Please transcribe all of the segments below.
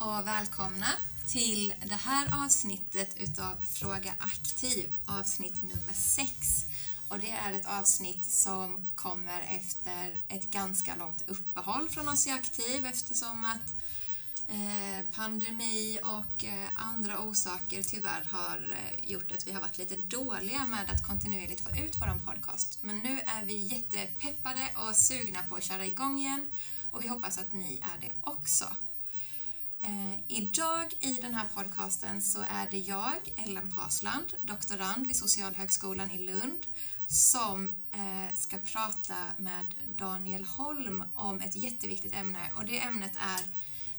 och välkomna till det här avsnittet utav Fråga Aktiv, avsnitt nummer 6. Och det är ett avsnitt som kommer efter ett ganska långt uppehåll från oss i Aktiv eftersom att eh, pandemi och eh, andra orsaker tyvärr har eh, gjort att vi har varit lite dåliga med att kontinuerligt få ut vår podcast. Men nu är vi jättepeppade och sugna på att köra igång igen och vi hoppas att ni är det också. Eh, idag i den här podcasten så är det jag, Ellen Pasland, doktorand vid Socialhögskolan i Lund, som eh, ska prata med Daniel Holm om ett jätteviktigt ämne och det ämnet är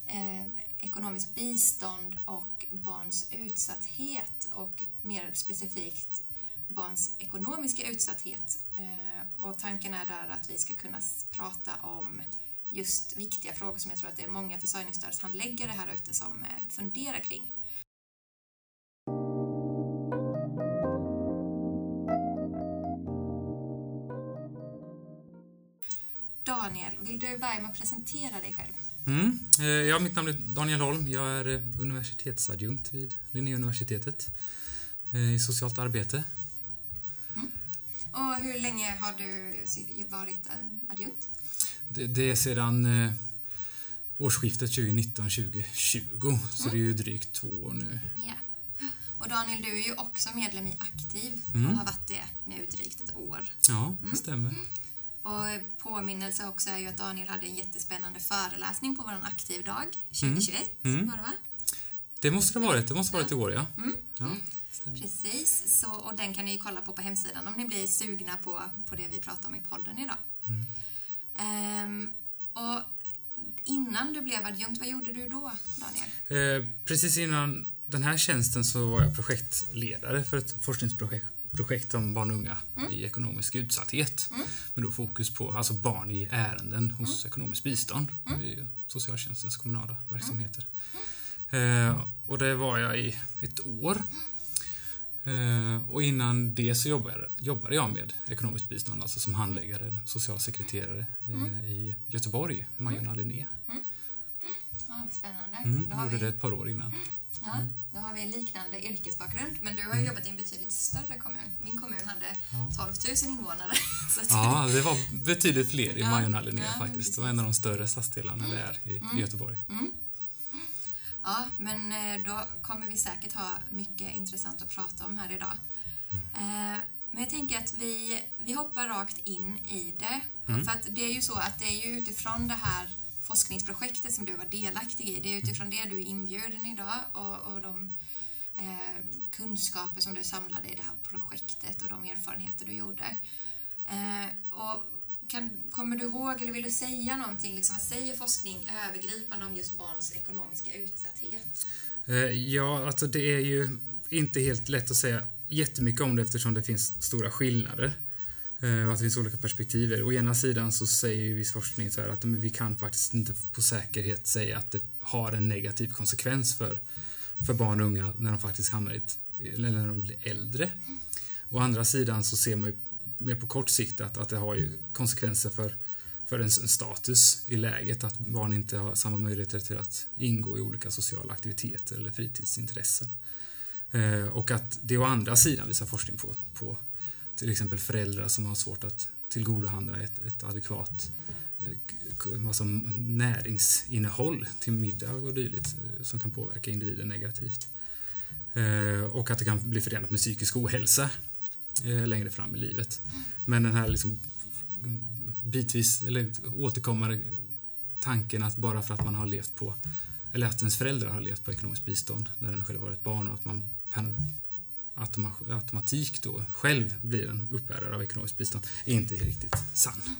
eh, ekonomiskt bistånd och barns utsatthet och mer specifikt barns ekonomiska utsatthet. Eh, och tanken är där att vi ska kunna prata om just viktiga frågor som jag tror att det är många försörjningsstödshandläggare här ute som eh, funderar kring. Daniel, vill du börja med att presentera dig själv? Mm. Eh, ja, mitt namn är Daniel Holm. Jag är eh, universitetsadjunkt vid Linnéuniversitetet i socialt arbete. Mm. Och hur länge har du varit adjunkt? Det, det är sedan eh, årsskiftet 2019-2020, så mm. det är ju drygt två år nu. Ja. Och Daniel, du är ju också medlem i Aktiv mm. och har varit det nu drygt ett år. Ja, det mm. stämmer. Och påminnelse också är ju att Daniel hade en jättespännande föreläsning på vår aktivdag 2021, mm. var det va? Det måste det ha varit, det måste ha varit i år ja. Mm. ja Precis, så, och den kan ni kolla på på hemsidan om ni blir sugna på, på det vi pratar om i podden idag. Mm. Um, och innan du blev adjunkt, vad gjorde du då, Daniel? Eh, precis innan den här tjänsten så var jag projektledare för ett forskningsprojekt projekt om barn och unga mm. i ekonomisk utsatthet. Mm. Med då fokus på alltså barn i ärenden hos mm. ekonomiskt bistånd. Mm. Är socialtjänstens kommunala verksamheter. Mm. Eh, och det var jag i ett år. Eh, och innan det så jobbade, jobbade jag med ekonomiskt bistånd, alltså som handläggare eller socialsekreterare eh, mm. i Göteborg, Majorna Linné. Mm. Ja, spännande. Mm, jag gjorde vi... det ett par år innan. Ja, mm. då har vi liknande yrkesbakgrund, men du har ju mm. jobbat i en betydligt större kommun. Min kommun hade ja. 12 000 invånare. ja, det var betydligt fler i Majorna Linné ja, faktiskt. Det var en av de större stadsdelarna det är i mm. Göteborg. Mm. Ja, men eh, då kommer vi säkert ha mycket intressant att prata om här idag. Mm. Men jag tänker att vi, vi hoppar rakt in i det. Mm. För att det är ju så att det är ju utifrån det här forskningsprojektet som du var delaktig i, det är utifrån det du är inbjuden idag och, och de eh, kunskaper som du samlade i det här projektet och de erfarenheter du gjorde. Eh, och kan, kommer du ihåg eller vill du säga någonting? Liksom, vad säger forskning övergripande om just barns ekonomiska utsatthet? Eh, ja, alltså det är ju inte helt lätt att säga jättemycket om det eftersom det finns stora skillnader eh, och att det finns olika perspektiv. Å ena sidan så säger viss forskning så att vi kan faktiskt inte på säkerhet säga att det har en negativ konsekvens för, för barn och unga när de faktiskt hamnar i ett, eller när de blir äldre. Å andra sidan så ser man ju mer på kort sikt att, att det har konsekvenser för, för en, status i läget, att barn inte har samma möjligheter till att ingå i olika sociala aktiviteter eller fritidsintressen. Eh, och att det å andra sidan visar forskning på, på till exempel föräldrar som har svårt att tillgodohandla ett, ett adekvat eh, alltså näringsinnehåll till middag och dylikt eh, som kan påverka individen negativt. Eh, och att det kan bli förenat med psykisk ohälsa Eh, längre fram i livet. Men den här liksom bitvis, eller återkommande tanken att bara för att man har levt på, eller att ens föräldrar har levt på ekonomiskt bistånd när den själv varit barn och att man per automatik då själv blir en uppbärare av ekonomiskt bistånd är inte riktigt sann. Mm.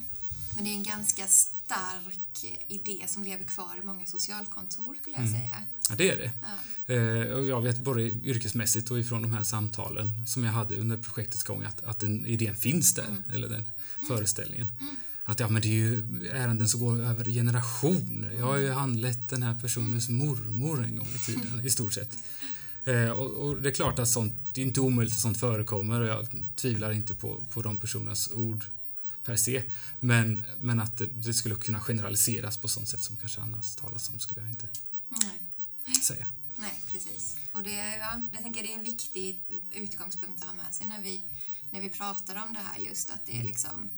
Men det är en ganska stark idé som lever kvar i många socialkontor skulle jag mm. säga. Ja, det är det. Ja. Eh, och jag vet både yrkesmässigt och ifrån de här samtalen som jag hade under projektets gång att, att den idén finns där, mm. eller den mm. föreställningen. Mm. Att ja, men det är ju ärenden som går över generationer. Jag har ju mm. handlett den här personens mormor en gång i tiden, i stort sett. Eh, och, och, det är klart att sånt, det är inte omöjligt att sånt förekommer och jag tvivlar inte på, på de personernas ord per se. Men, men att det, det, skulle kunna generaliseras på sånt sätt som kanske annars talas om skulle jag inte. Nej. säga. Nej, precis. Och det, är- ja, jag tänker det är en viktig utgångspunkt att ha med sig när vi, när vi pratar om det här just att det är liksom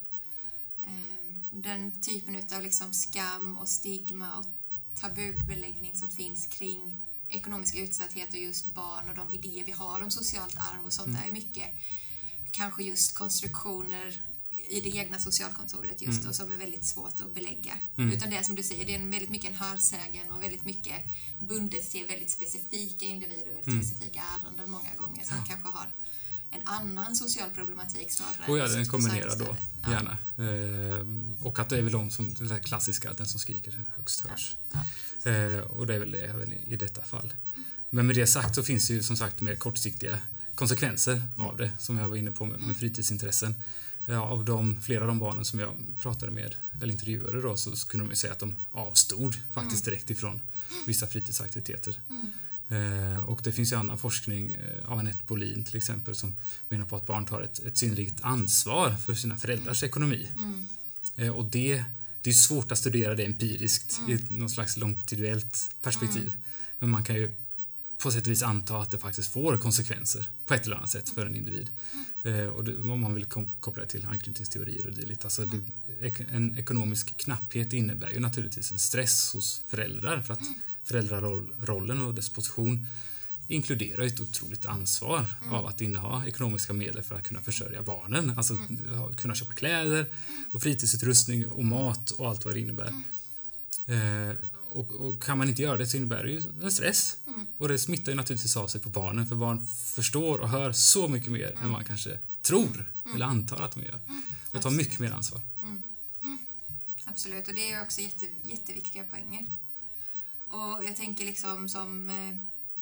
eh, den typen av liksom skam och stigma och tabubeläggning som finns kring ekonomisk utsatthet och just barn och de idéer vi har om socialt arv och sånt där är mycket kanske just konstruktioner i det egna socialkontoret just och som är väldigt svårt att belägga. Utan det är som du säger, det är en väldigt mycket en hörsägen och väldigt mycket bundet till väldigt specifika individer och väldigt specifika ärenden många gånger som kanske har en annan social problematik snarare Och ja, den kombinerad då. Ja. gärna. Eh, och att det är väl de som, det klassiska, den som skriker högst hörs. Ja. Eh, och det är väl det även i, i detta fall. Men med det sagt så finns det ju som sagt mer kortsiktiga konsekvenser av det, som jag var inne på med, med fritidsintressen. Ja, av de, flera av de barnen som jag pratade med, eller intervjuade då, så kunde de ju säga att de avstod faktiskt direkt ifrån vissa fritidsaktiviteter. Eh, och det finns ju annan forskning eh, av Anette Bolin till exempel som menar på att barn tar ett, ett synnerligt ansvar för sina föräldrars ekonomi. Eh, och det, det är svårt att studera det empiriskt i ett- något slags longitudinellt perspektiv. Men man kan ju på sätt och vis anta att det faktiskt får konsekvenser på ett eller annat sätt för en individ. Eh, och det, om man vill koppla det till anknytningsteorier och dylikt. Alltså det, ek, en ekonomisk knapphet innebär ju naturligtvis en stress hos föräldrar för att föräldrarollen och dess position inkluderar ett otroligt ansvar av att inneha ekonomiska medel för att kunna försörja barnen. Alltså ha- kunna köpa kläder och fritidsutrustning och mat och allt vad det innebär. Eh, och, och kan man inte göra det så innebär det ju en stress. Och det smittar ju naturligtvis av sig på barnen för barn förstår och hör så mycket mer än man kanske tror eller antar att de gör. Och tar mycket mer ansvar. Absolut, och det är också jätte, jätteviktiga poänger. Och jag tänker liksom som, eh,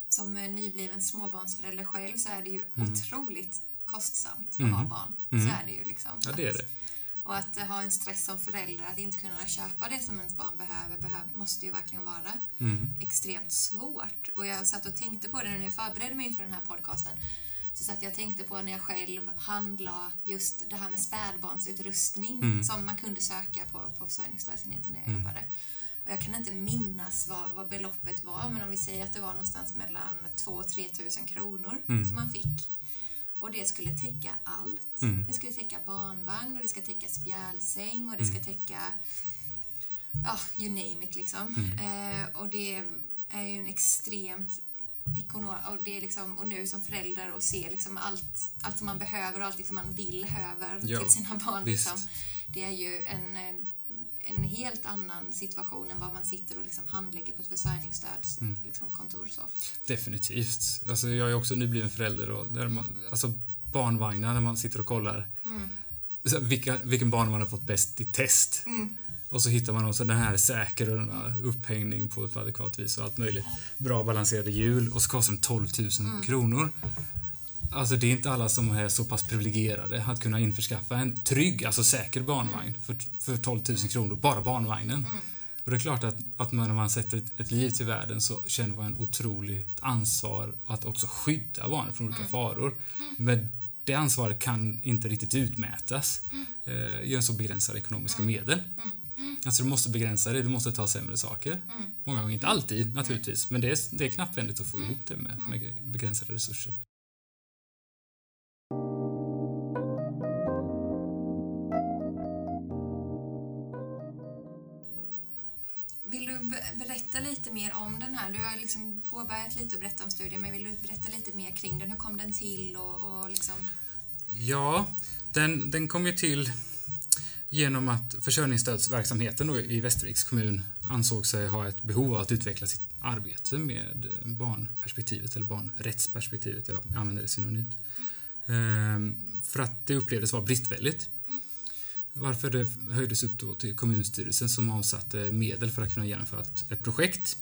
som nybliven småbarnsförälder själv så är det ju otroligt kostsamt att ha barn. Så är det ju liksom. Mm. Ja, det är det. Och att ha en stress som förälder, att inte kunna köpa det som ens barn behöver, behöver måste ju verkligen vara Mm. extremt svårt. Och jag satt och tänkte på det när jag förberedde mig inför den här podcasten. Så satt jag och tänkte på när jag själv handlade just det här med spädbarnsutrustning Mm. som man kunde söka på, på försörjningsstödsenheten där jag jobbade. Och jag kan inte minnas vad, vad beloppet var, men om vi säger att det var någonstans mellan 2 och 3 tusen kronor Mm. som man fick. Och det skulle täcka allt. Mm. Det skulle täcka barnvagn och det ska täcka spjälsäng och det ska täcka ja, you name it liksom. Eh, och det är ju en extremt ekonom och det är liksom, och nu som förälder och se liksom allt, allt som man behöver och allt som man vill höver Ja, till sina barn. Liksom. Det är ju en, eh, en helt annan situation än vad man sitter och liksom handlägger på ett försörjningsstödskontor. Mm. Liksom, kontor så. Definitivt. Alltså jag är också nybliven förälder och där man, alltså barnvagnar när man sitter och kollar Mm. så vilka, vilken barnvagn har fått bäst i test. Mm. Och så hittar man också den här är säker och den har upphängning på ett adekvat vis och allt möjligt. Bra balanserade hjul och så kostar den 12 000 Mm. kronor. Alltså det är inte alla som är så pass privilegierade att kunna införskaffa en trygg, alltså säker barnvagn för, för 12 000 kronor, bara barnvagnen. Och det är klart att, att man, när man sätter ett, ett liv till världen så känner man en otroligt ansvar att också skydda barnen från olika faror. Men det ansvaret kan inte riktigt utmätas eh, genom så begränsade ekonomiska medel. Alltså du måste begränsa det, du måste ta sämre saker. Många gånger, inte alltid naturligtvis, men det är, det är knapphändigt att få ihop det med, med begränsade resurser. Lite mer om den här? Du har liksom påbörjat lite att berätta om studien, men vill du berätta lite mer kring den? Hur kom den till och, och liksom... Ja, den, den kom ju till genom att försörjningsstödsverksamheten i Västerviks kommun ansåg sig ha ett behov av att utveckla sitt arbete med barnperspektivet eller barnrättsperspektivet. Jag använder det synonymt. Ehm, för att det upplevdes vara bristfälligt. Varför det höjdes upp då till kommunstyrelsen som avsatte medel för att kunna genomföra ett, projekt.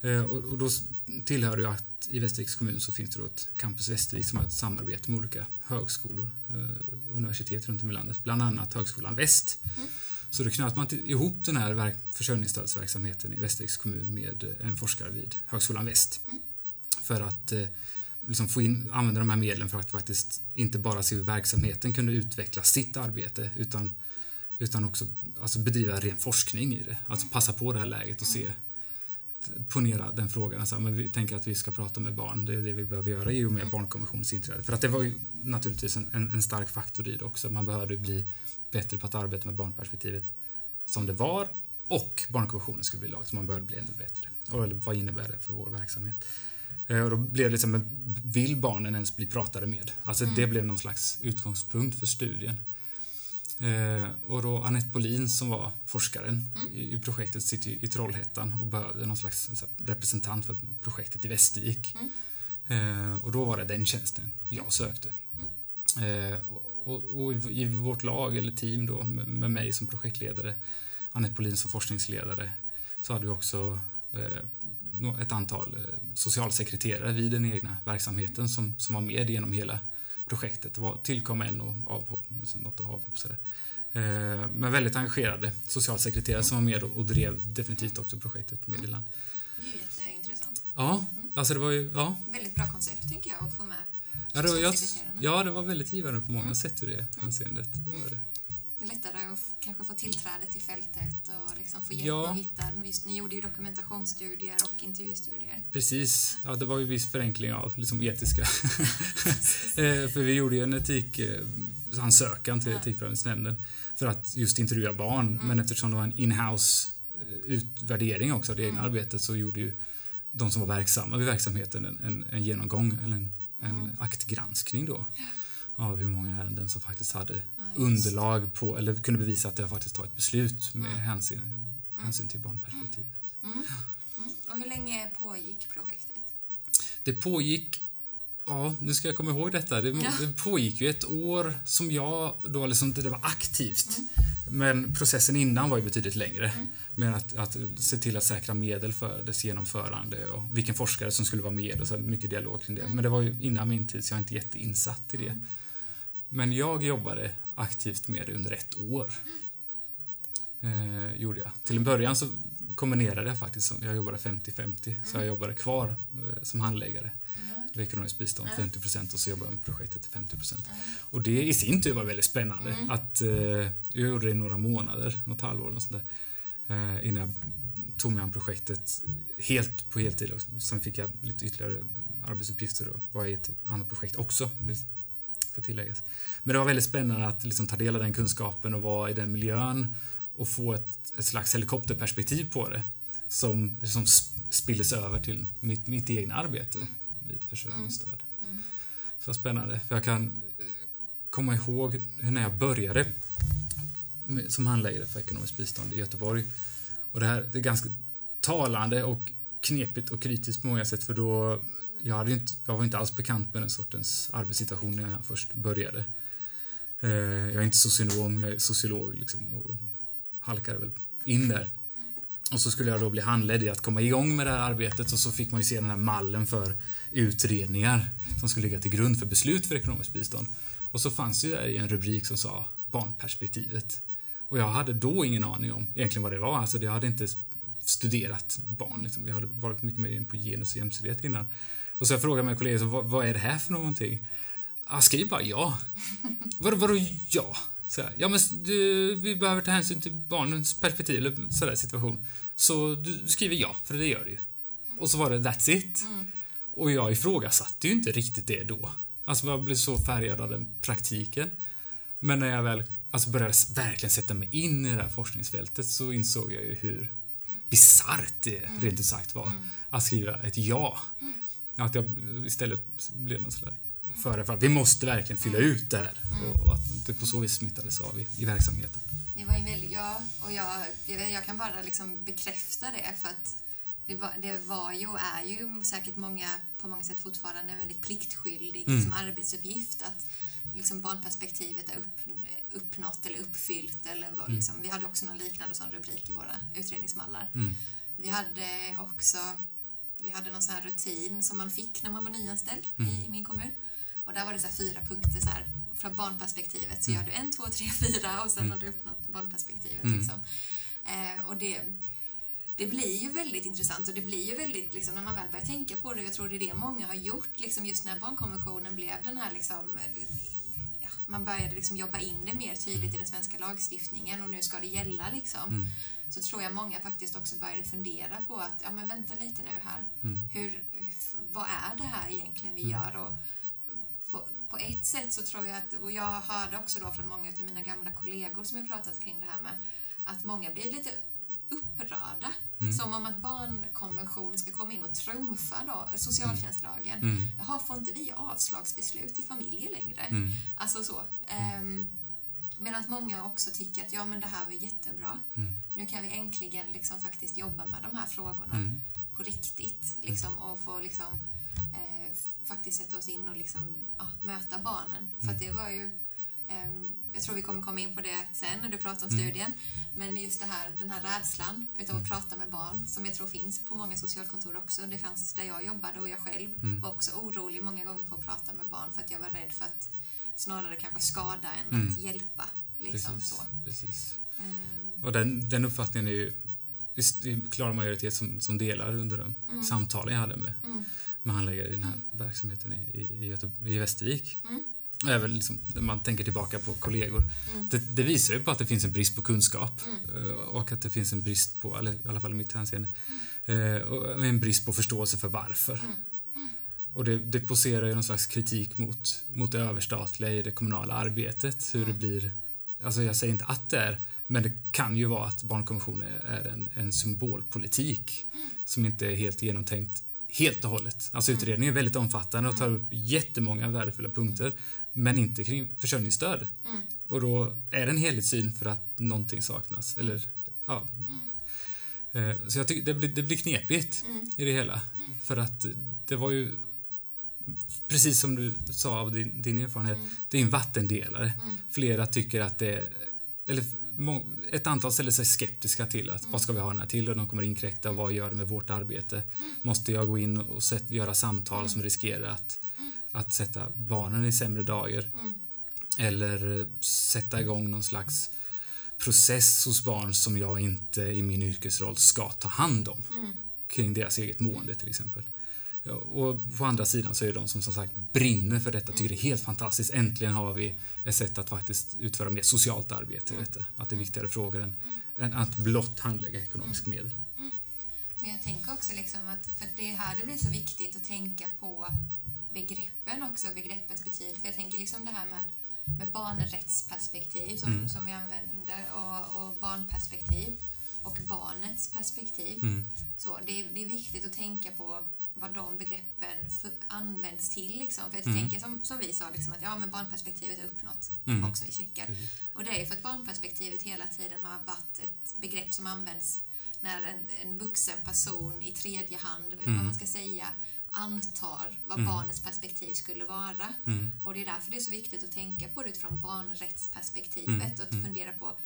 Eh, och, och då tillhör det att i Västerviks kommun så finns det då ett Campus Västervik som har ett samarbete med olika högskolor eh, universitet runt om i landet, bland annat Högskolan Väst. Så då knöt man ihop den här verk, försörjningsstödsverksamheten i Västerviks kommun med en forskare vid Högskolan Väst. För att eh, liksom få in, använda de här medlen för att faktiskt inte bara se hur verksamheten kunde utveckla sitt arbete utan, utan också alltså bedriva ren forskning i det. Alltså passa på det här läget och se ponera den frågan. Alltså, men vi tänker att vi ska prata med barn. Det är det vi behöver göra i och med mm. barnkonventionens inträde. För att det var ju naturligtvis en, en, en, stark faktor i det också. Man behövde bli bättre på att arbeta med barnperspektivet som det var och barnkonventionen skulle bli lag, så man behövde bli ännu bättre. Och vad innebär det för vår verksamhet? Eh, och då blev det liksom, vill barnen ens bli pratade med? Alltså mm. det blev någon slags utgångspunkt för studien. Eh, och då Annette Bolin som var forskaren mm. i, i, projektet sitter i Trollhättan och behövde någon slags representant för projektet i Västervik. Mm. Eh, och då var det den tjänsten jag sökte. Mm. Eh, och, och, i, i vårt lag eller team då med, med mig som projektledare, Annette Bolin som forskningsledare, så hade vi också ett antal eh, socialsekreterare vid den egna verksamheten som, som var med genom hela projektet. Det var, tillkom en och avhopp, liksom något avhopp. Sådär. Eh, men väldigt engagerade socialsekreterare mm. som var med och, och drev definitivt också projektet med mm. i land. Det är ju jätteintressant. Ja, mm. alltså det var ju... Ja. Väldigt bra koncept, tänker jag, att få med ja det, var, jag, ja, det var väldigt givande på många mm. sätt ur det anseendet. Det var det. Det är lättare att kanske få tillträde till fältet och liksom få hjälp ja. att hitta. Just, ni gjorde ju dokumentationsstudier och intervjustudier. Precis, ja, det var ju viss förenkling av liksom etiska. Eh, för vi gjorde ju en etikansökan till ja. Etikprövningsnämnden för att just intervjua barn. Mm. Men eftersom det var en in-house eh, utvärdering också av det egna mm. arbetet så gjorde ju de som var verksamma vid verksamheten en, en, en genomgång eller en, en mm. aktgranskning då. Av hur många ärenden som faktiskt hade underlag på, eller kunde bevisa att det har faktiskt tagit beslut med mm. hänsyn, mm. hänsyn till barnperspektivet. Mm. mm. Och hur länge pågick projektet? Det pågick Ja, nu ska jag komma ihåg detta. Det, ja. det pågick ju ett år som jag då liksom, det var aktivt. Mm. Men processen innan var ju betydligt längre. Mm. Med att, att se till att säkra medel för dess genomförande och vilken forskare som skulle vara med och så mycket dialog kring det. Mm. Men det var ju innan min tid så jag är inte jätteinsatt i det. Mm. Men jag jobbade aktivt med det under ett år. Eh, gjorde jag. Till en början så kombinerade jag faktiskt, jag jobbade 50-50, så jag jobbade kvar eh, som handläggare vid ekonomiskt bistånd, 50% och så jobbade jag med projektet till 50% Och det i sin tur var väldigt spännande. Mm. Att, eh, jag gjorde det i några månader, något halvår och sånt där, eh, innan jag tog mig an projektet helt på heltid. Sen fick jag lite ytterligare arbetsuppgifter och var i ett annat projekt också ska tilläggas. Men det var väldigt spännande att liksom ta del av den kunskapen och vara i den miljön och få ett, ett slags helikopterperspektiv på det som, som spilldes över till mitt, mitt egna arbete vid försörjningsstöd. Mm. Mm. Så spännande. För jag kan eh, komma ihåg hur när jag började som handläggare för ekonomiskt bistånd i Göteborg. Och det här det är ganska talande och knepigt och kritiskt på många sätt för då jag, hade inte, jag var inte alls bekant med den sortens arbetssituation när jag först började. Eh, jag är inte socionom, jag är sociolog liksom, och halkade väl in där. Och så skulle jag då bli handledd i att komma igång med det här arbetet och så fick man ju se den här mallen för utredningar som skulle ligga till grund för beslut för ekonomiskt bistånd. Och så fanns det ju en rubrik som sa barnperspektivet. Och jag hade då ingen aning om egentligen vad det var. Alltså jag hade inte studerat barn. Liksom. Jag hade varit mycket mer in på genus och jämställdhet innan. Och så jag frågade mina kollegor, vad, vad är det här för någonting? Jag skriv bara ja. Vadå, vadå ja? Så här, ja men du, vi behöver ta hänsyn till barnens perspektiv eller sådär situation. Så du skriver ja, för det gör du ju. Och så var det that's it. Mm. Och jag ifrågasatte ju inte riktigt det då. Alltså jag blev så färgad av den praktiken. Men när jag väl alltså började verkligen sätta mig in i det här forskningsfältet så insåg jag ju hur bisarrt det mm. rent ut sagt var mm. att skriva ett ja. Att jag istället blev någon sådär före för att vi måste verkligen fylla mm. ut det här mm. och att det på så vis smittades av i, i verksamheten. Det var ju väldigt, ja, och jag, jag, jag kan bara liksom bekräfta det för att det var, det var ju och är ju säkert många, på många sätt fortfarande en väldigt pliktskyldig mm. liksom, arbetsuppgift att liksom, barnperspektivet är upp, uppnått eller uppfyllt. Eller, mm. liksom, Vi hade också någon liknande sån rubrik i våra utredningsmallar. Mm. Vi hade också vi hade någon sån här rutin som man fick när man var nyanställd mm. i, i, min kommun. Och där var det så fyra punkter så här, från barnperspektivet. Så mm. gör du en, två, tre, fyra och sen mm. har du uppnått barnperspektivet. Mm. Liksom. Eh, och det, det blir ju väldigt intressant och det blir ju väldigt, liksom, när man väl börjar tänka på det, jag tror det är det många har gjort, liksom, just när barnkonventionen blev den här liksom, ja, man började liksom jobba in det mer tydligt i den svenska lagstiftningen och nu ska det gälla liksom. Så tror jag många faktiskt också började fundera på att, ja men vänta lite nu här. Mm. Hur, vad är det här egentligen vi Mm. gör? Och på, på ett sätt så tror jag att, och jag hörde också då från många av mina gamla kollegor som jag pratat kring det här med, att många blir lite upprörda. Mm. Som om att barnkonventionen ska komma in och trumfa då, socialtjänstlagen. Mm. Jaha, får inte vi avslagsbeslut i familjer längre? Mm. Alltså så. Um, Medan många också tycker att ja, men det här var jättebra. Mm. Nu kan vi äntligen liksom faktiskt jobba med de här frågorna Mm. på riktigt. Liksom, och få liksom, eh, faktiskt sätta oss in och liksom, ja, möta barnen. För att det var ju ehm, jag tror vi kommer komma in på det sen när du pratar om Mm. studien. Men just det här, den här rädslan utav att prata med barn som jag tror finns på många socialkontor också. Det fanns där jag jobbade och jag själv Mm. var också orolig många gånger för att prata med barn för att jag var rädd för att snarare kanske skada än Mm. att hjälpa. Liksom Precis. så. Precis. Ehm, Och den, den uppfattningen är ju i klar majoritet som, som delar under de Mm. samtalen jag hade med, mm, med handläggare i den här verksamheten i, i, i, Göte- i Västervik. Mm. Och även liksom, när man tänker tillbaka på kollegor. mm, Det, det visar ju på att det finns en brist på kunskap Mm. eh, och att det finns en brist på, eller i alla fall i mitt hänseende, eh, och en brist på förståelse för varför. Mm. Och det, det poserar ju någon slags kritik mot, mot det överstatliga i det kommunala arbetet. Hur det Mm. blir, alltså jag säger inte att det är, men det kan ju vara att barnkonventionen är en, en symbolpolitik som inte är helt genomtänkt helt och hållet. Alltså Mm. utredningen är väldigt omfattande och tar upp jättemånga värdefulla punkter, men inte kring försörjningsstöd. mm, Och då är det en helhetssyn för att någonting saknas. Eller, ja. Eh, Så jag tycker det blir, det blir knepigt mm, i det hela. För att det var ju, precis som du sa av din, din erfarenhet, Mm. det är en vattendelare. mm, Flera tycker att det eller ett antal ställer sig skeptiska till att vad ska vi ha den här till och de kommer inkräkta och vad gör det med vårt arbete? Måste jag gå in och sätt, göra samtal som riskerar att, att sätta barnen i sämre dagar? mm, Eller eh, sätta igång någon slags process hos barn som jag inte i min yrkesroll ska ta hand om mm, kring deras eget mående till exempel. Och på andra sidan så är det de som som sagt brinner för detta, tycker det är helt fantastiskt. Äntligen har vi ett sätt att faktiskt utföra mer socialt arbete i detta. Att det är viktigare frågor än, än att blott handlägga ekonomisk medel. Men jag tänker också liksom att, för det är här det blir så viktigt att tänka på begreppen också, begreppens betydelse. För jag tänker liksom det här med, med barnrättsperspektiv som, Mm. som vi använder och, och barnperspektiv och barnets perspektiv. Mm. Så det, det är viktigt att tänka på vad de begreppen för, används till. Liksom. För jag Mm. tänker som, som vi sa, liksom, att ja, men barnperspektivet är uppnått. Mm. Boxen vi checkar. Precis. Och det är för att barnperspektivet hela tiden har varit ett begrepp som används när en, en vuxen person i tredje hand, eller Mm. vad man ska säga, antar vad Mm. barnets perspektiv skulle vara. Mm. Och det är därför det är så viktigt att tänka på det utifrån barnrättsperspektivet Mm. och att Mm. fundera på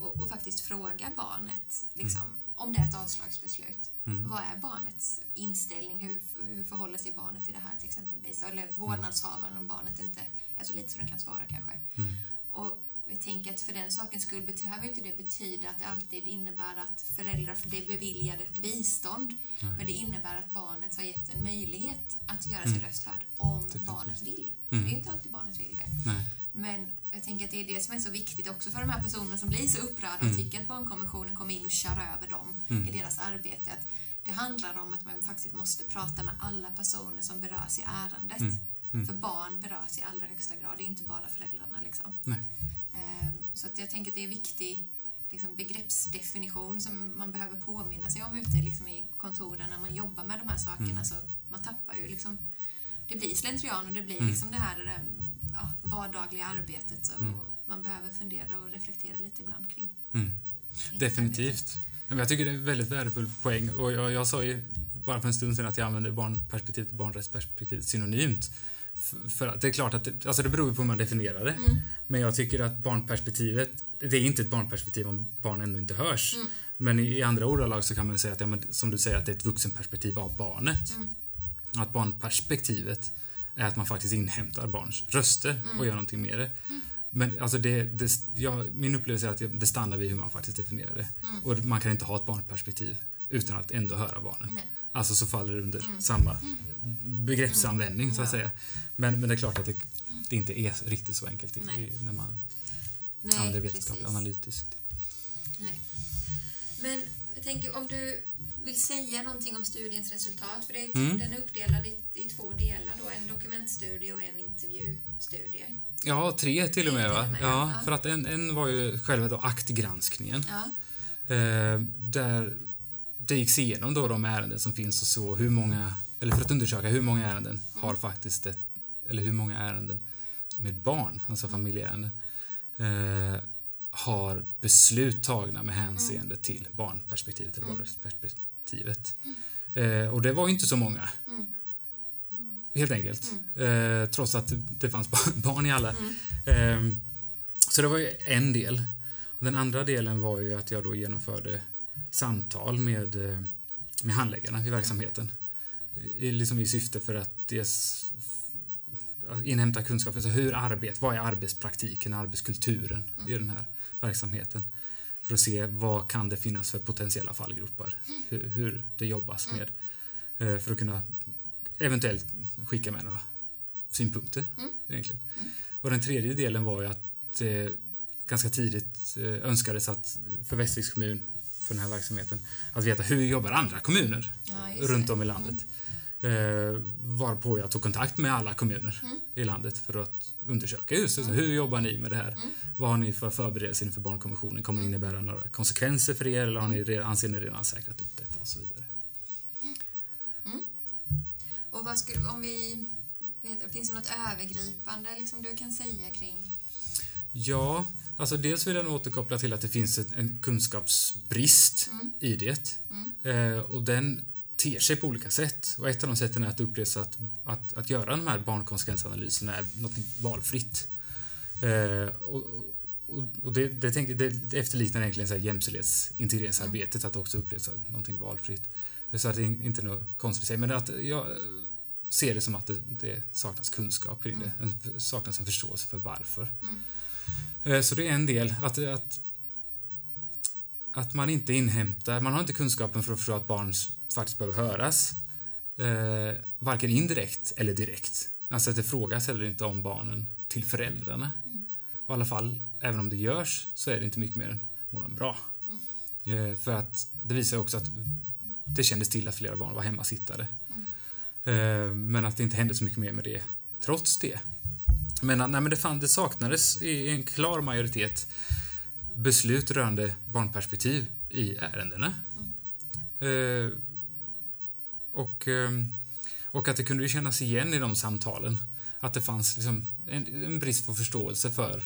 och, och faktiskt fråga barnet liksom, om det är ett avslagsbeslut. Mm. Vad är barnets inställning? Hur, hur förhåller sig barnet till det här till exempelvis? Eller vårdnadshavaren om barnet inte är så lite så den kan svara kanske. Mm. Och jag tänker att för den sakens skull behöver inte det betyda att det alltid innebär att föräldrar blir beviljade bistånd. Men det innebär att barnet har gett en möjlighet att göra Mm. sin röst hörd om Definitivt. barnet vill. Mm. Det är inte alltid barnet vill det. Nej. Men jag tänker att det är det som är så viktigt också för de här personerna som blir så upprörda Mm. och tycker att barnkonventionen kommer in och kör över dem Mm. i deras arbete. Att det handlar om att man faktiskt måste prata med alla personer som berörs i ärendet. Mm. Mm. För barn berörs i allra högsta grad, det är inte bara föräldrarna. Liksom. Ehm, Så att jag tänker att det är en viktig liksom, begreppsdefinition som man behöver påminna sig om ute liksom, i kontoren när man jobbar med de här sakerna. Mm. Så man tappar ju liksom, det blir slentrian och det blir Mm. liksom det här det där, ja, vardagliga arbetet. Så Mm. Man behöver fundera och reflektera lite ibland kring. Mm. kring. Definitivt. Jag tycker det är en väldigt värdefull poäng. Och jag, jag sa ju bara för en stund sedan att jag använder barnperspektivet och barnrättsperspektivet synonymt. För att det är klart att det, alltså det beror på hur man definierar det. Mm. Men jag tycker att barnperspektivet, det är inte ett barnperspektiv om barn ännu inte hörs. Mm. Men i, i andra ordalag så kan man säga att, ja, men, som du säger, att det är ett vuxenperspektiv av barnet. Mm. Att barnperspektivet är att man faktiskt inhämtar barns röster Mm. och gör någonting med det. Men alltså det, det, ja, min upplevelse är att det stannar vid hur man faktiskt definierar det. Mm. Och man kan inte ha ett barnperspektiv utan att ändå höra barnen. Nej. Alltså så faller det under Mm. samma begreppsanvändning så att säga. Men, men det är klart att det, det inte är riktigt så enkelt Nej. när man Nej, använder precis. analytiskt. Nej. Men jag tänker om du vill säga någonting om studiens resultat, för det är, Mm. den är uppdelad i, i två delar då, en dokumentstudie och en intervjustudie. Ja, tre till och med till och med, Ja, ja. för att en, en var ju själva då aktgranskningen. Ja. Eh, där det gick igenom då de ärenden som finns och så hur många, eller för att undersöka hur många ärenden har faktiskt ett, eller hur många ärenden med barn, alltså familjeärenden, eh, har beslut tagna med hänseende till barnperspektivet eller barnperspektivet. Eh, och det var ju inte så många. Helt enkelt. Eh, trots att det fanns barn- i alla. Eh, så det var ju en del. Och den andra delen var ju att jag då genomförde samtal med, eh, med handläggarna i verksamheten. I, liksom i syfte för att dels inhämta kunskap. Alltså hur arbet, vad är arbetspraktiken, arbetskulturen i den här verksamheten? För att se vad kan det finnas för potentiella fallgropar. Hur, hur det jobbas med. eh, För att kunna eventuellt skicka med några synpunkter. Egentligen. Och den tredje delen var ju att det ganska tidigt eh, önskades att för Västerviks kommun, för den här verksamheten, att veta hur jobbar andra kommuner Ja, runt om i landet. Eh, varpå jag tog kontakt med alla kommuner Mm. i landet för att undersöka just. Så hur jobbar ni med det här? Mm. Vad har ni för förberedelser inför barnkonventionen? Kommer det innebära några konsekvenser för er eller har ni Mm. redan, anser ni redan säkrat ut detta och så vidare? Och vad skulle, om vi, vet, finns det något övergripande liksom, du kan säga kring? Ja, alltså dels vill jag nog återkoppla till att det finns ett- en kunskapsbrist i det. Eh, och den ter sig på olika sätt. Och ett av de sätten är att det upplevs att, att, att göra de här barnkonsekvensanalyserna är något valfritt. Eh, och och, det, det, tänker, det, det efterliknar egentligen så här jämställdhetsintegreringsarbetet, att det också upplevs som någonting valfritt. Så att det är inte något konstigt i sig, men att jag ser det som att det, det saknas kunskap kring det. En, saknas en förståelse för varför. Eh, Så det är en del. Att, att, att man inte inhämtar, man har inte kunskapen för att förstå att barn faktiskt behöver höras. Eh, varken indirekt eller direkt. Alltså att det frågas heller inte om barnen till föräldrarna. Och I alla fall, även om det görs, så är det inte mycket mer än mår de bra. Eh, för att det visar också att det kändes till att flera barn var hemmasittare. Eh, men att det inte hände så mycket mer med det trots det. Men, nej, men det, fann, det saknades i en klar majoritet beslut rörande barnperspektiv i ärendena. Eh, och, eh, och att det kunde kännas igen i de samtalen. Att det fanns liksom en, en brist på förståelse för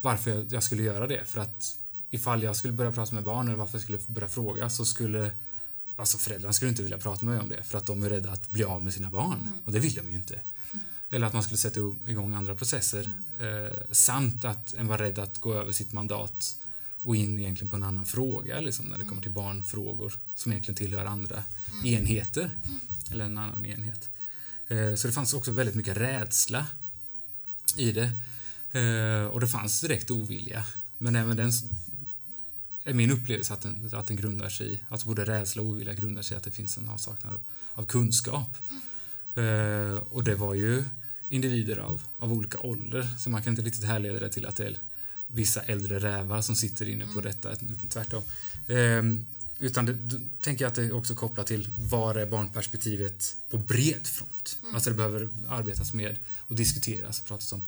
varför jag, jag skulle göra det. För att ifall jag skulle börja prata med barn eller varför jag skulle börja fråga så skulle Alltså föräldrarna skulle inte vilja prata med mig om det för att de är rädda att bli av med sina barn. Och det vill de ju inte. Eller att man skulle sätta igång andra processer. Eh, samt att en var rädd att gå över sitt mandat och in egentligen på en annan fråga liksom, när det kommer till barnfrågor som egentligen tillhör andra enheter. Eller en annan enhet. Eh, så det fanns också väldigt mycket rädsla i det. Eh, och det fanns direkt ovilja. Men även den är min upplevelse att den, att den grundar sig i, alltså både rädsla och ovilja grundar sig i att det finns en avsaknad av, av kunskap. Eh, och det var ju individer av, av olika ålder, så man kan inte riktigt härleda det till att det är vissa äldre rävar som sitter inne på detta, tvärtom. Eh, utan det, då tänker jag att det också kopplat till var är barnperspektivet på bred front? Alltså det behöver arbetas med och diskuteras och pratas om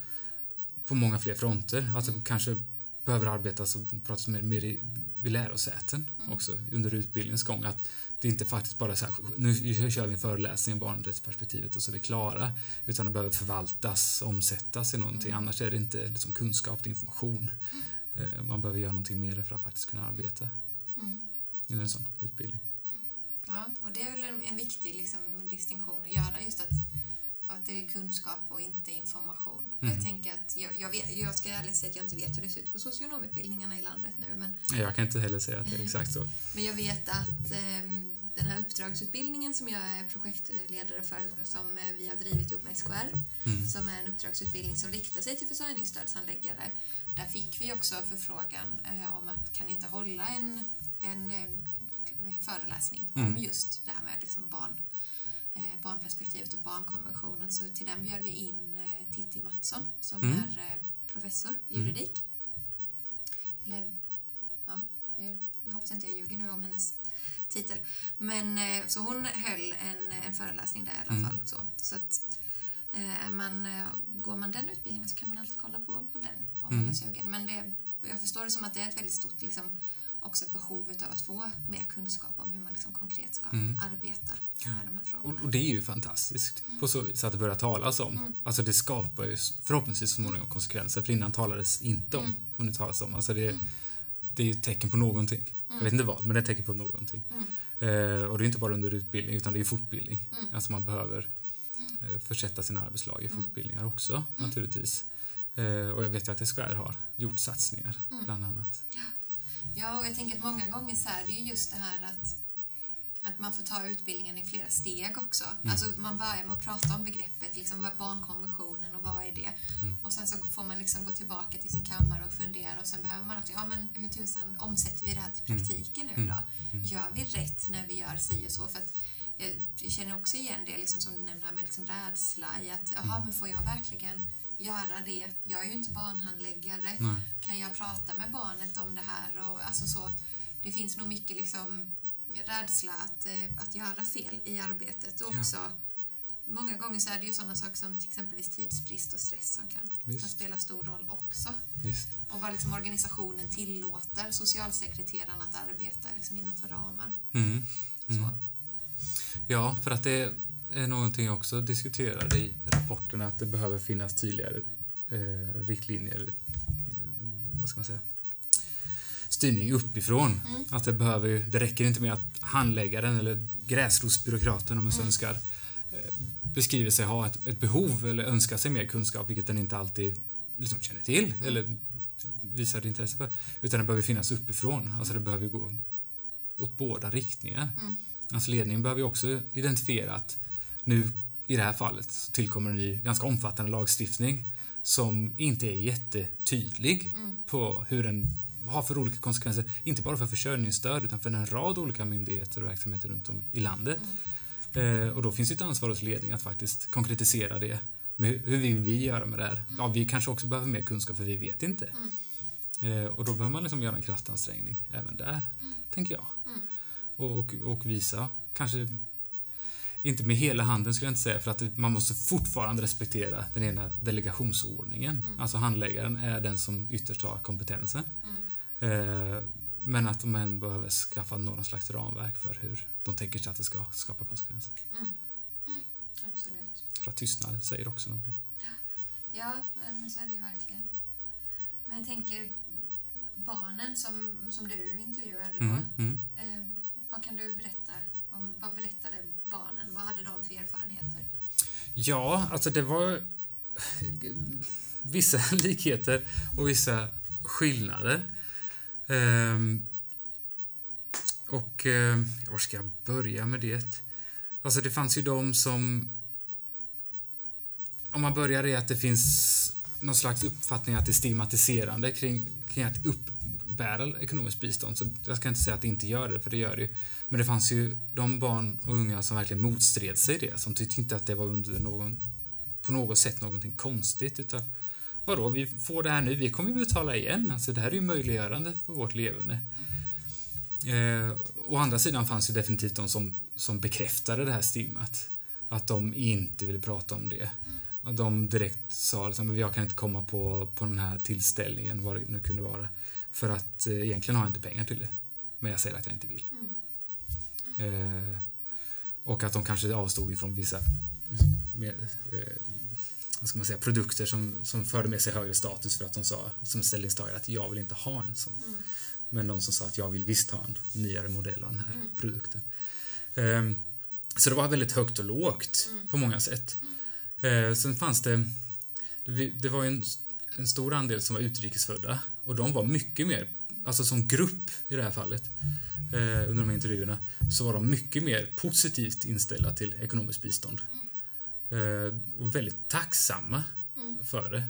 på många fler fronter. Alltså kanske behöver arbetas och pratas mer, mer i, vid lärosäten också under utbildningens gång. Att det inte faktiskt bara är så här, nu kör vi en föreläsning om barnrättsperspektivet och så är vi klara. Utan det behöver förvaltas, omsättas i någonting. Annars är det inte liksom kunskap, det är information. Eh, Man behöver göra någonting det för att faktiskt kunna arbeta i en sån utbildning. Ja, och det är väl en, en viktig liksom, distinktion att göra just att, att det är kunskap och inte information. Mm. Jag tänker att jag, jag, vet, jag ska ärligt säga att jag inte vet hur det ser ut på socionomutbildningarna i landet nu men, Jag kan inte heller säga att det är exakt så. men jag vet att ehm, den här uppdragsutbildningen som jag är projektledare för som eh, vi har drivit ihop med SKR Mm. som är en uppdragsutbildning som riktar sig till försörjningsstödshandläggare. Där fick vi också förfrågan eh, om att kan inte hålla en, en eh, föreläsning om Mm. just det här med liksom barn, eh, barnperspektivet och barnkonventionen. Så till den bjöd vi in eh, Titti Mattsson som Mm. är eh, professor i Mm. juridik. Eller, ja, jag, hoppas inte jag ljuger nu om hennes titel. Men eh, så hon höll en, en föreläsning där i alla Mm. fall. Så, så att eh, man, eh, går man den utbildningen så kan man alltid kolla på, på den om man Mm. är sugen. Men det, jag förstår det som att det är ett väldigt stort liksom, också behov av att få mer kunskap om hur man liksom konkret ska Mm. arbeta med de här frågorna. Och, det är ju fantastiskt på så vis att det börjar talas om. Mm. Alltså det skapar ju förhoppningsvis så småningom konsekvenser för innan talades inte om Mm. och nu talas om. Alltså det, det är ju ett tecken på någonting. Jag vet inte vad, men det är ett tecken på någonting. Mm. Eh, och det är inte bara under utbildning utan det är fortbildning. Mm. Alltså man behöver eh, försätta sina arbetslag i Mm. fortbildningar också naturligtvis. Eh, och jag vet ju att SKR har gjort satsningar Mm. bland annat. Ja, och jag tänker att många gånger så är det ju just det här att, att man får ta utbildningen i flera steg också. Mm. Alltså man börjar med att prata om begreppet, liksom vad är barnkonventionen och vad är det? Mm. Och sen så får man liksom gå tillbaka till sin kammare och fundera och sen behöver man också, ja men hur tusan omsätter vi det här till Mm. praktiken nu Mm. då? Mm. Gör vi rätt när vi gör si och så? För att jag känner också igen det liksom som du nämnde här med liksom rädsla i att, jaha Mm. men får jag verkligen göra det? Jag är ju inte barnhandläggare Nej. kan jag prata med barnet om det här? Och, alltså så, det finns nog mycket liksom, rädsla att, eh, att göra fel i arbetet. Och Ja. också, många gånger så är det ju sådana saker som till exempelvis tidsbrist och stress som kan, Visst, spela stor roll också. visst. Och vad liksom organisationen tillåter socialsekreteraren att arbeta liksom inom för ramar. Mm. Mm. Ja, för att det är någonting jag också diskuterar i rapporten att det behöver finnas tydligare eh, riktlinjer, eh, vad ska man säga, styrning uppifrån. Mm. Att det behöver det räcker inte med att handläggaren eller gräsrotsbyråkraten om man så Mm. önskar eh, beskriver sig ha ett, ett behov eller önskar sig mer kunskap, vilket den inte alltid liksom känner till Mm. eller visar intresse för. Utan det behöver finnas uppifrån. Alltså det behöver gå åt båda riktningar. Mm. Alltså ledningen behöver också identifiera att nu i det här fallet så tillkommer en ny ganska omfattande lagstiftning som inte är jättetydlig Mm. på hur den har för olika konsekvenser, inte bara för försörjningsstöd utan för en rad olika myndigheter och verksamheter runt om i landet. Eh, och då finns det ett ansvar hos ledningen att faktiskt konkretisera det. Med hur- vill vi göra med det här? Ja, vi kanske också behöver mer kunskap för vi vet inte. Eh, och då behöver man liksom göra en kraftansträngning även där, tänker jag. Mm. Och, och, och visa, kanske inte med hela handen skulle jag inte säga, för att man måste fortfarande respektera den ena delegationsordningen. Mm. Alltså handläggaren är den som ytterst har kompetensen. Mm. Eh, men att de än behöver skaffa någon slags ramverk för hur de tänker sig att det ska skapa konsekvenser. Mm. Mm. Absolut. För att tystnaden säger också någonting. Ja, men så är det ju verkligen. Men jag tänker barnen som, som du intervjuade då. Mm, mm. Eh, vad kan du berätta om, vad berättade barnen? Vad hade de för erfarenheter? Ja, alltså det var vissa likheter och vissa skillnader. Um, och eh, var ska jag börja med det? Alltså det fanns ju de som... Om man börjar i att det finns någon slags uppfattning att det är stigmatiserande kring, kring att uppbära ekonomiskt bistånd. Så jag ska inte säga att det inte gör det, för det gör det ju. Men det fanns ju de barn och unga som verkligen motstred sig det, som tyckte inte att det var under någon, på något sätt någonting konstigt, utan vadå, vi får det här nu, vi kommer ju betala igen, alltså det här är ju möjliggörande för vårt leverne. Eh, å andra sidan fanns ju definitivt de som, som bekräftade det här stigmat, att de inte ville prata om det. De direkt sa liksom, jag kan inte komma på, på den här tillställningen, vad det nu kunde vara, för att eh, egentligen har jag inte pengar till det, men jag säger att jag inte vill. Mm. Eh, och att de kanske avstod ifrån vissa mer, eh, ska man säga, produkter som, som förde med sig högre status för att de sa som ställningstagare att jag vill inte ha en sån. Mm. Men de som sa att jag vill visst ha en nyare modell av den här Mm. produkten. Eh, så det var väldigt högt och lågt Mm. på många sätt. Eh, sen fanns det, det, det var ju en, en stor andel som var utrikesfödda och de var mycket mer, alltså som grupp i det här fallet, eh, under de här intervjuerna, så var de mycket mer positivt inställda till ekonomiskt bistånd. Eh, och väldigt tacksamma Mm. för det.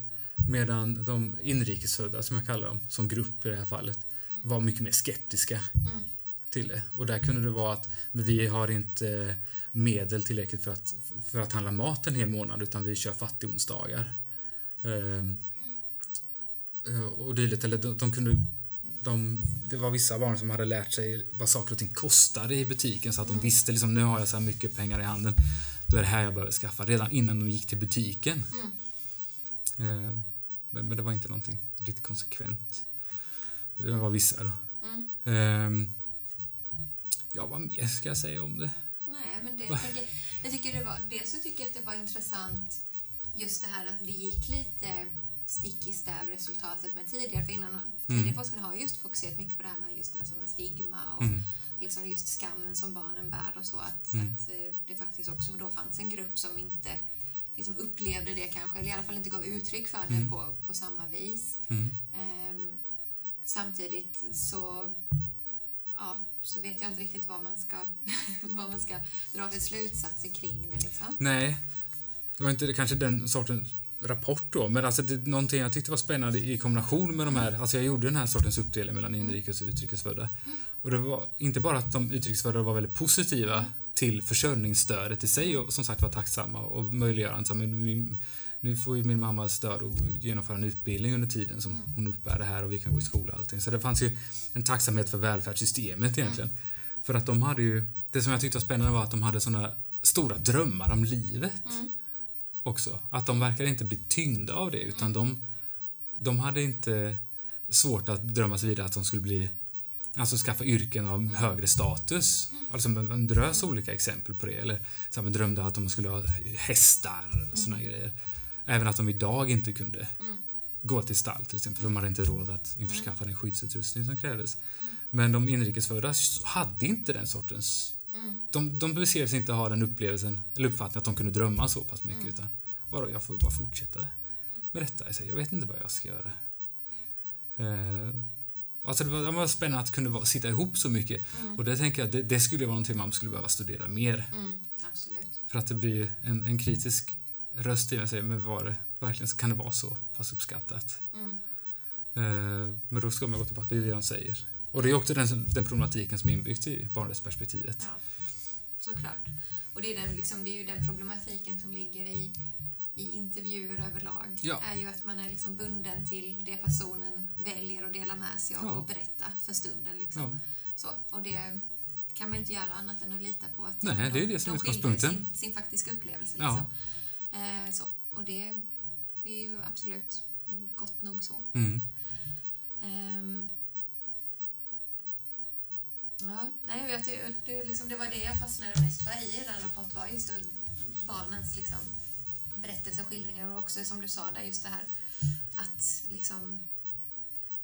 Medan de inrikesfödda, som jag kallar dem, som grupp i det här fallet, var mycket mer skeptiska Mm. till det. Och där kunde det vara att vi har inte medel tillräckligt för att, för att handla mat en hel månad utan vi kör fattigonsdagar. Ehm, eh, och dylikt. Eller de, de kunde de, det var vissa barn som hade lärt sig vad saker och ting kostade i butiken så att de visste liksom, nu har jag så här mycket pengar i handen. Då är det här jag behöver skaffa. Redan innan de gick till butiken. Eh, men, det var inte någonting riktigt konsekvent. Det var vissa då. Mm. Ehm, ja, vad mer ska jag säga om det? Nej, men det, jag, tänker, jag tycker det var, dels så tycker jag att det var intressant just det här att det gick lite stick i stäv resultatet med tidigare. För innan, tidigare forskning har just fokuserat mycket på det här med just alltså med stigma och Mm. liksom just skammen som barnen bär och så. Att, Mm. att eh, det faktiskt också då fanns en grupp som inte liksom upplevde det kanske, eller i alla fall inte gav uttryck för det Mm. på, på samma vis. Mm. Ehm, samtidigt så, ja, så vet jag inte riktigt vad man ska, vad man ska dra för slutsatser kring det. Liksom. Nej, det var inte kanske den sortens rapport då, men alltså det, någonting jag tyckte var spännande i kombination med de här, alltså jag gjorde den här sortens uppdelning mellan inrikes och utrikesfödda. Och det var inte bara att de utrikesfödda var väldigt positiva till försörjningsstödet i sig och som sagt var tacksamma och möjliggörande. Men nu får ju min mamma stöd att genomföra en utbildning under tiden som hon uppbär det här och vi kan gå i skola och allting. Så det fanns ju en tacksamhet för välfärdssystemet egentligen. För att de hade ju, det som jag tyckte var spännande var att de hade såna stora drömmar om livet Mm. Också. Att de verkar inte bli tyngda av det utan de, de hade inte svårt att drömma sig vidare att de skulle bli Alltså skaffa yrken av högre status. Alltså en drös olika exempel på det. Eller så här, man drömde att de skulle ha hästar och såna grejer. Även att de idag inte kunde gå till stall till exempel. För de hade inte råd att införskaffa den skyddsutrustning som krävdes. Men de inrikesfödda hade inte den sortens... De, de beskrevs inte ha den upplevelsen eller uppfattningen att de kunde drömma så pass mycket. Utan vadå, jag får ju bara fortsätta med detta. Jag vet inte vad jag ska göra. Eh, alltså det, var, det var spännande att vara, sitta ihop så mycket. Och det tänker jag, det, det skulle vara någonting man skulle behöva studera mer. Mm, absolut. För att det blir en, en kritisk röst i mig säger, men var det verkligen, kan det vara så pass uppskattat? Mm. Eh, men då ska man gå tillbaka, är det de säger. Och det är också den, den problematiken som är inbyggd i barnrättsperspektivet. Ja, såklart. Och det är, den, liksom, det är ju den problematiken som ligger i, i intervjuer överlag. Ja. är ju att man är liksom bunden till det personen väljer att dela med sig av Ja. och berätta för stunden. Liksom. Ja. Så, och det kan man inte göra annat än att lita på att Nej, det är de, det som de skildrar sin, sin faktiska upplevelse. Ja. Liksom. Eh, så. Och det, det är ju absolut gott nog så. Mm. Ehm. Ja, nej, jag ty- det, liksom, det var det jag fastnade mest för i den rapport var just barnens liksom, berättelser och skildringar och också som du sa där just det här att liksom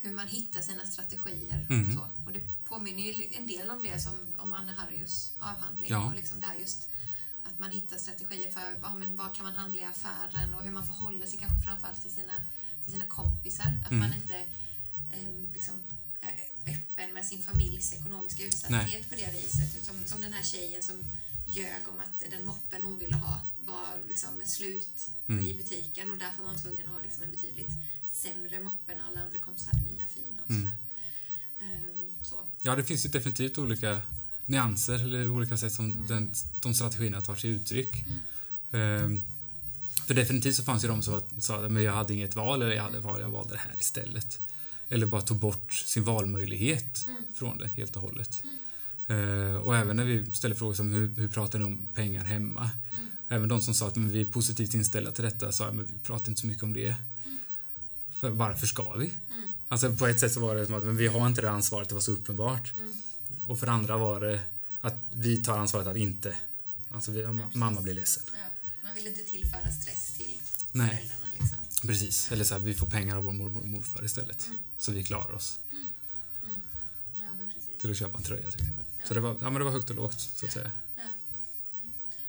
hur man hittar sina strategier Mm. och så. Och det påminner ju en del om det som om Anne Harrius avhandling Ja. och liksom där just att man hittar strategier för ja, men vad kan man handla i affären och hur man förhåller sig kanske framförallt till sina, till sina kompisar. Att Mm. man inte eh, liksom, med sin familjs ekonomiska utsatthet på det viset. Utan, som den här tjejen som ljög om att den moppen hon ville ha var liksom slut Mm. i butiken och därför var hon tvungen att ha liksom en betydligt sämre moppe när alla andra kompisar hade nya fina Mm. Ehm, så. Ja, det finns ju definitivt olika nyanser eller olika sätt som Mm. den, de strategierna tar sig uttryck. Ehm, för definitivt så fanns ju de som sa att jag hade inget val eller jag hade val, jag valde det här istället. Eller bara tog bort sin valmöjlighet Mm. från det helt och hållet. Ehm, och även när vi ställer frågor som hur, hur pratar ni om pengar hemma? Mm. Även de som sa att men vi är positivt inställda till detta sa att vi pratar inte så mycket om det. För varför ska vi? Mm. Alltså på ett sätt så var det som att men vi har inte det ansvaret, det var så uppenbart. Mm. Och för andra var det att vi tar ansvaret att inte. Alltså vi, precis. mamma blir ledsen. Ja, man vill inte tillföra stress till Nej. föräldrarna. Precis. Eller så här, vi får pengar av vår mormor och morfar istället. Mm. Så vi klarar oss Ja, men precis. till att köpa en tröja till exempel. Ja. Så det var, ja, men det var högt och lågt så att säga. Ja.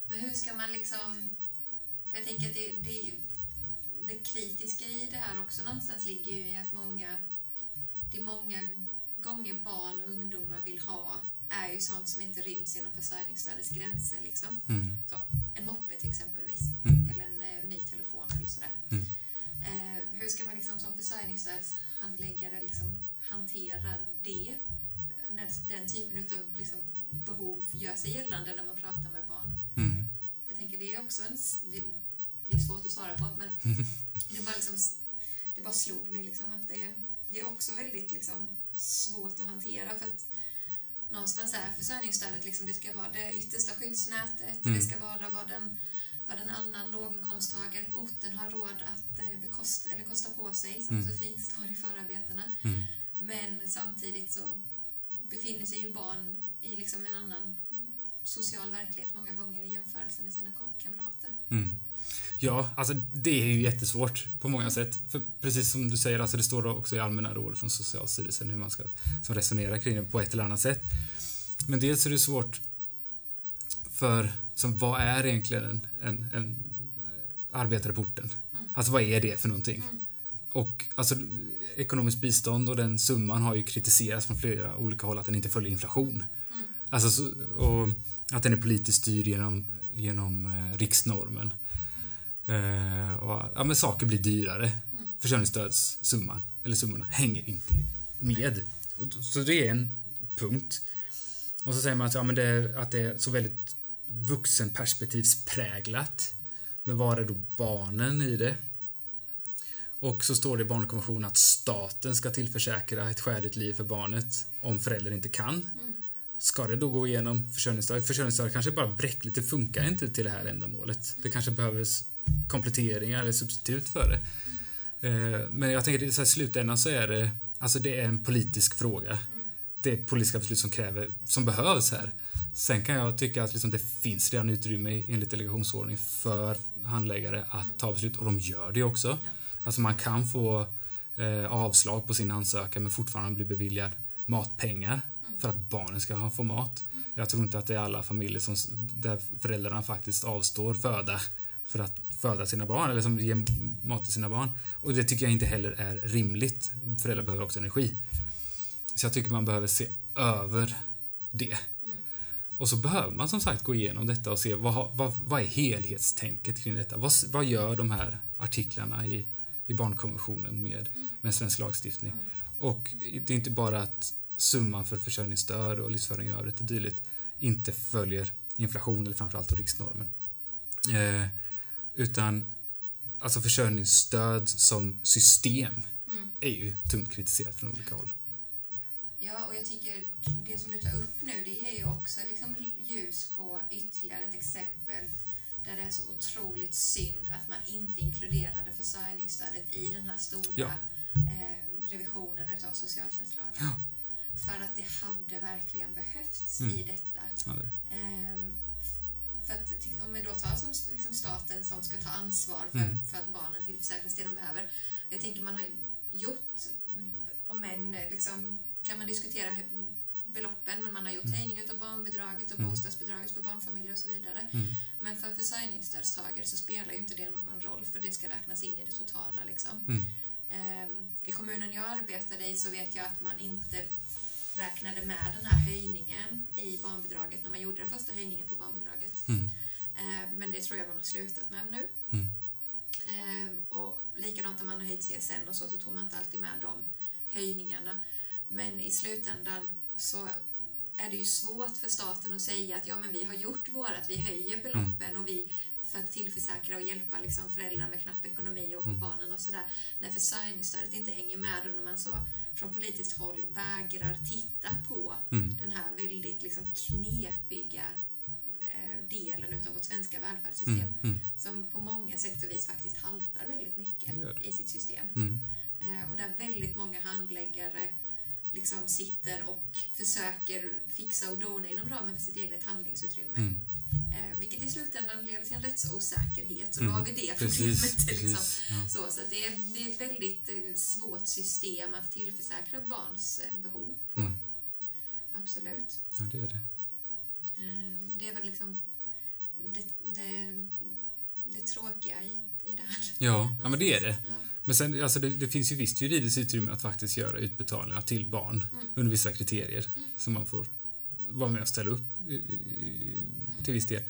Men hur ska man liksom... För jag tänker att det, det, det kritiska i det här också någonstans ligger ju i att många... Det är många gånger barn och ungdomar vill ha är ju sånt som inte ryms inom försörjningsstödets gränser. Liksom. Mm. Så, en moppe till exempelvis, Mm. eller en eh, ny telefon. Mm. Eh, hur ska man liksom som försörjningsstödshandläggare liksom hantera det? När den typen av liksom behov gör sig gällande när man pratar med barn. Mm. Jag tänker det är också en... Det, det är svårt att svara på, men det bara liksom, det bara slog mig liksom att det, det är också väldigt liksom svårt att hantera för att någonstans är försörjningsstödet liksom, det ska vara det yttersta skyddsnätet Mm. det ska vara vad den, vad den annan låginkomsttagare på orten har råd att eh, bekosta, eller kosta på sig, som Mm. så fint står i förarbetena. Mm. Men samtidigt så befinner sig ju barn i liksom en annan social verklighet många gånger i jämförelse med sina kamrater. Mm. Ja, alltså det är ju jättesvårt på många sätt. För precis som du säger, alltså det står också i allmänna råd från Socialstyrelsen hur man ska som resonera kring det på ett eller annat sätt. Men dels är det svårt för som, vad är egentligen en, en, en arbetare på orten? Mm. Alltså vad är det för någonting? Mm. Och alltså ekonomiskt bistånd och den summan har ju kritiserats från flera olika håll att den inte följer inflation. Mm. Alltså, så, och att den är politiskt styrd genom, genom eh, riksnormen. Eh, och, ja, men saker blir dyrare. Mm. Försörjningsstödssumman, eller summorna, hänger inte med. Och, så det är en punkt. Och så säger man att, ja, men det, att det är så väldigt vuxenperspektivspräglat. Men var är då barnen i det? Och så står det i barnkonventionen att staten ska tillförsäkra ett skäligt liv för barnet om föräldern inte kan. Mm. Ska det då gå igenom försörjningsstöd? Försörjningsstöd kanske är bara bräckligt, det funkar inte till det här ändamålet. Det kanske behövs kompletteringar eller substitut för det. Eh, Men jag tänker att i slutändan så är det, alltså det är en politisk fråga. Det är politiska beslut som kräver, som behövs här. Sen kan jag tycka att liksom det finns redan utrymme enligt delegationsordning för handläggare att ta beslut och de gör det också. Alltså man kan få eh, avslag på sin ansökan men fortfarande bli beviljad matpengar för att barnen ska ha, få mat. Jag tror inte att det är alla familjer som, där föräldrarna faktiskt avstår föda för att föda sina barn eller som ger mat till sina barn. Och det tycker jag inte heller är rimligt. Föräldrar behöver också energi. Så jag tycker man behöver se över det. Och så behöver man som sagt gå igenom detta och se vad, vad, vad är helhetstänket kring detta? Vad, vad gör de här artiklarna i, i barnkonventionen med, med svensk lagstiftning? Och det är inte bara att summan för försörjningsstöd och livsföring i övrigt och dylikt inte följer inflation eller framförallt riksnormen. Eh, utan alltså försörjningsstöd som system Mm. är ju tungt kritiserat från olika håll. Ja, och jag tycker det som du tar upp nu, det ger ju också liksom ljus på ytterligare ett exempel där det är så otroligt synd att man inte inkluderade försörjningsstödet i den här stora Ja. eh, revisionen utav socialtjänstlagen. Ja. För att det hade verkligen behövts Mm. i detta. Ja, det. F- för att, om vi då tar som liksom staten som ska ta ansvar för, Mm. för att barnen tillförsäkras det de behöver. Jag tänker man har gjort, om än eh, liksom, kan man diskutera hö- beloppen, men man har gjort Mm. höjningar av barnbidraget och Mm. bostadsbidraget för barnfamiljer och så vidare. Mm. Men för en försörjningsstödstagare så spelar ju inte det någon roll för det ska räknas in i det totala. Liksom. Mm. Ehm, I kommunen jag arbetade i så vet jag att man inte räknade med den här höjningen i barnbidraget när man gjorde den första höjningen på barnbidraget. Mm. Ehm, Men det tror jag man har slutat med nu. Mm. Ehm, Och likadant när man har höjt CSN och så, så tog man inte alltid med de höjningarna. Men i slutändan så är det ju svårt för staten att säga att ja, men vi har gjort vårat, vi höjer beloppen och vi för att tillförsäkra och hjälpa liksom föräldrar med knapp ekonomi och, och Mm. barnen och sådär. När försörjningsstödet inte hänger med och när man så från politiskt håll vägrar titta på Mm. den här väldigt liksom knepiga eh, delen utav vårt svenska välfärdssystem Mm. Mm. som på många sätt och vis faktiskt haltar väldigt mycket i sitt system. Mm. Eh, och där väldigt många handläggare liksom sitter och försöker fixa och dona inom ramen för sitt eget handlingsutrymme. Mm. Eh, vilket i slutändan leder till en rättsosäkerhet. Så Mm. då har vi det Precis, problemet. Liksom. precis. Ja. Så, så att det, är, det är ett väldigt eh, svårt system att tillförsäkra barns eh, behov på. Mm. Absolut. ja, det är det. Eh, det är väl liksom det, det, det tråkiga i, i det här. Ja, ja, men det är det. Ja. Men sen, alltså det, det finns ju visst juridiskt utrymme att faktiskt göra utbetalningar till barn Mm. under vissa kriterier som man får vara med och ställa upp i, i, till viss del.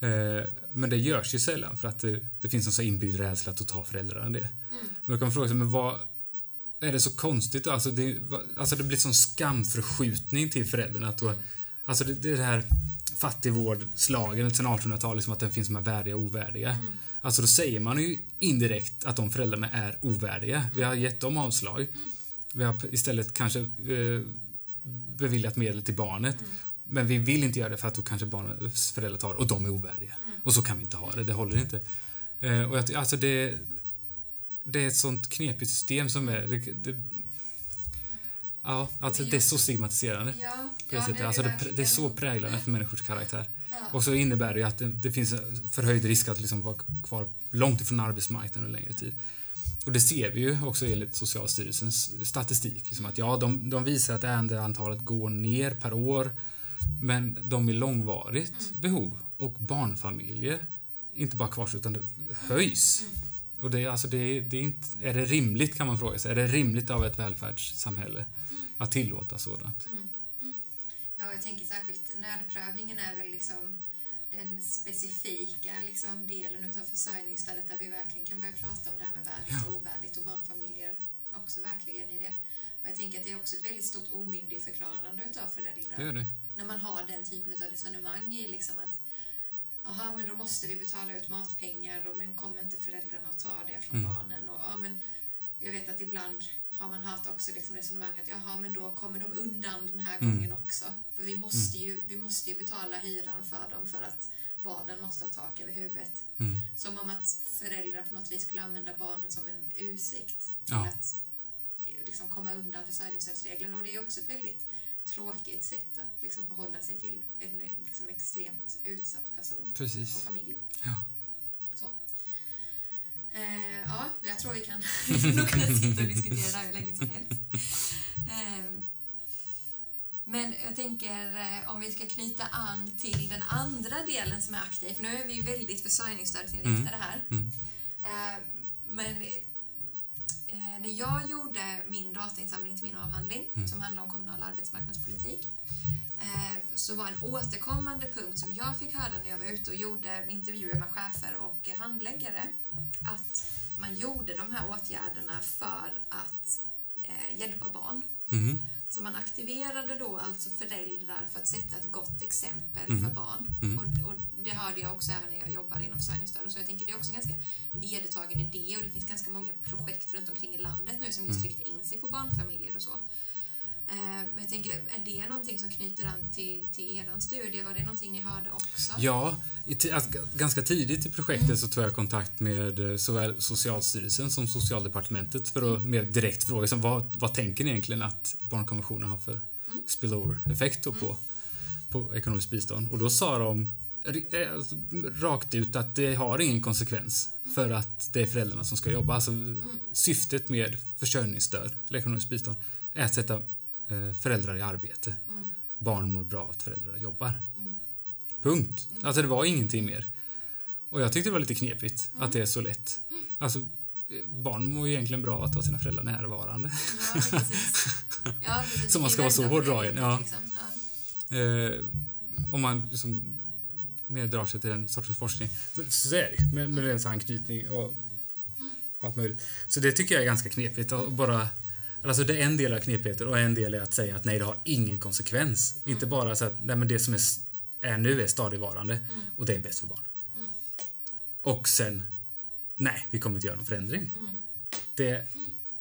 Eh, men det görs ju sällan för att det, det finns en så inbyggd rädsla att ta föräldrarna det. Mm. Men då kan man fråga sig, men vad är det så konstigt då? Alltså det, alltså det blir sån skamförskjutning till föräldrarna att då, alltså det, det här fattigvårdslagen sedan 1800-talet, liksom att det finns de här värdiga och ovärdiga. Mm. Alltså då säger man ju indirekt att de föräldrarna är ovärdiga. Vi har gett dem avslag. Vi har istället kanske eh, beviljat medel till barnet. Men vi vill inte göra det för att då kanske barnets föräldrar tar och de är ovärdiga. Och så kan vi inte ha det, det håller inte. Eh, och jag, alltså det, det är ett sånt knepigt system som är... Det, det, ja, alltså Det är så stigmatiserande. Ja, På ja, sättet. Alltså det, det är så präglande för människors karaktär. Ja. Och så innebär det att det, det finns en förhöjd risk att liksom vara kvar långt ifrån arbetsmarknaden under längre tid. Och det ser vi ju också enligt Socialstyrelsens statistik. Liksom att ja, de, de visar att ärendeantalet går ner per år, men de i långvarigt Mm. behov och barnfamiljer inte bara kvarstår utan det höjs. Mm. Och det, är alltså det, är- det är, inte, är det rimligt kan man fråga sig. Är det rimligt av ett välfärdssamhälle att tillåta sådant? Ja, jag tänker särskilt nödprövningen är väl liksom den specifika liksom, delen utav försörjningsstödet där vi verkligen kan börja prata om det här med värdigt och ovärdigt och barnfamiljer också verkligen i det. Och jag tänker att det är också ett väldigt stort omyndigförklarande utav föräldrar. Det det. När man har den typen av resonemang i liksom att Jaha, men då måste vi betala ut matpengar och, men kommer inte föräldrarna att ta det från Mm. barnen? Och, ja, men jag vet att ibland har man hört också liksom resonemang att jaha, men då kommer de undan den här Mm. gången också. För vi måste, ju, vi måste ju betala hyran för dem för att barnen måste ha tak över huvudet. Mm. Som om att föräldrar på något vis skulle använda barnen som en ursäkt till Ja. att eh, liksom komma undan försörjningsstödsreglerna. Och det är också ett väldigt tråkigt sätt att liksom förhålla sig till en eh, liksom extremt utsatt person och Precis. familj. Ja. Eh, ja, jag tror vi kan nog kunna sitta och diskutera det här hur länge som helst. Eh, men jag tänker eh, om vi ska knyta an till den andra delen som är aktiv, för nu är vi ju väldigt försörjningsstödsinriktade här. Mm. Eh, men eh, när jag gjorde min datainsamling till min avhandling, Mm. som handlar om kommunal arbetsmarknadspolitik, eh, så var en återkommande punkt som jag fick höra när jag var ute och gjorde intervjuer med chefer och handläggare, att man gjorde de här åtgärderna för att eh, hjälpa barn. Mm. Så man aktiverade då alltså föräldrar för att sätta ett gott exempel Mm. för barn. Mm. Och, och det hörde jag också även när jag jobbade inom försörjningsstöd. Så jag tänker det är också en ganska vedertagen idé och det finns ganska många projekt runt omkring i landet nu som just Mm. riktar in sig på barnfamiljer och så. Eh, Men jag tänker, är det någonting som knyter an till, till er studie? Var det någonting ni hörde också? Ja, g- ganska tidigt i projektet så tog jag kontakt med eh, såväl Socialstyrelsen som Socialdepartementet för att mer direkt fråga som, vad, vad tänker ni egentligen att barnkonventionen har för spillover-effekt då på, på ekonomiskt bistånd? Och då sa de eh, alltså, rakt ut att det har ingen konsekvens för att det är föräldrarna som ska jobba. Alltså, Syftet med försörjningsstöd eller ekonomiskt bistånd är att sätta föräldrar i arbete. Mm. Barn mår bra att föräldrar jobbar. Mm. Punkt. Alltså det var ingenting mer. Och jag tyckte det var lite knepigt att det är så lätt. Alltså, eh, barn mår ju egentligen bra att ha sina föräldrar närvarande. Ja, precis. Ja, precis. Så man ska vara så viset, ja. Liksom. Ja. Eh, om man liksom mer drar sig till den sortens forskning. Så är det med, med ens anknytning och allt möjligt. Så det tycker jag är ganska knepigt. Och bara, alltså det är en del av knepigheten och en del är att säga att nej, det har ingen konsekvens. Inte bara så att nej, men det som är, är nu är stadigvarande och det är bäst för barn. Och sen, nej, vi kommer inte göra någon förändring. Mm. Det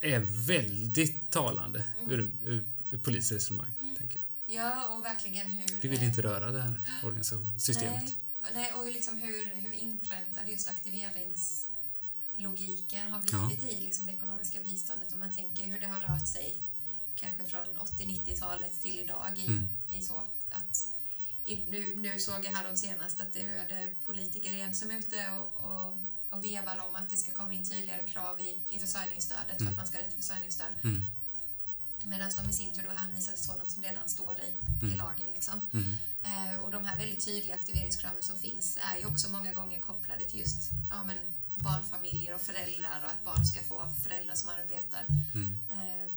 är väldigt talande ur, ur, ur polisens resonemang, tänker jag. ja, och verkligen hur... Vi vill eh, inte röra det här organisationen, systemet. Nej, nej och hur, liksom hur, hur inpräntad just aktiveringslogiken har Ja. blivit i liksom det ekonomiska biståndet om man tänker hur det har rört sig kanske från 80-90-talet till idag i, Mm. i så att i, nu, nu såg jag här de senast att det är politiker igen som är ute och, och, och vevar om att det ska komma in tydligare krav i, i försörjningsstödet för Mm. att man ska ha rätt till försörjningsstöd. Mm. Medan de i sin tur då hänvisar till sådant som redan står i, i Mm. lagen. Liksom. Mm. Eh, och de här väldigt tydliga aktiveringskraven som finns är ju också många gånger kopplade till just ja, men barnfamiljer och föräldrar och att barn ska få föräldrar som arbetar. Mm. Eh,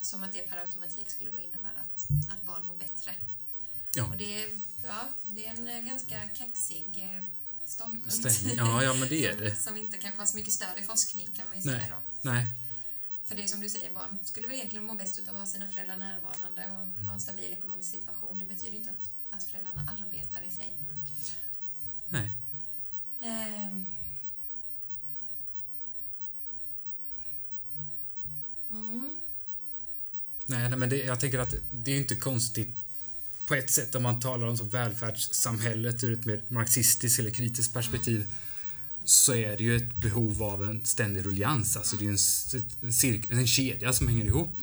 som att det per automatik skulle då innebära att, att barn mår bättre. Ja. Och det är, ja, det är en eh, ganska kaxig eh, ståndpunkt. Stämning. Ja, ja, men det är som, det. som inte kanske har så mycket stöd i forskning kan man ju Nej. säga då. Nej. för det är som du säger, barn skulle väl egentligen må bäst av att ha sina föräldrar närvarande och ha en stabil ekonomisk situation. Det betyder inte att, att föräldrarna arbetar i sig. Nej. Ehm. Mm. Nej, nej men det, jag tänker att det är inte konstigt på ett sätt om man talar om så välfärdssamhället ur ett mer marxistiskt eller kritiskt perspektiv så är det ju ett behov av en ständig rullians. Alltså det är en, en, cirkel, en kedja som hänger ihop.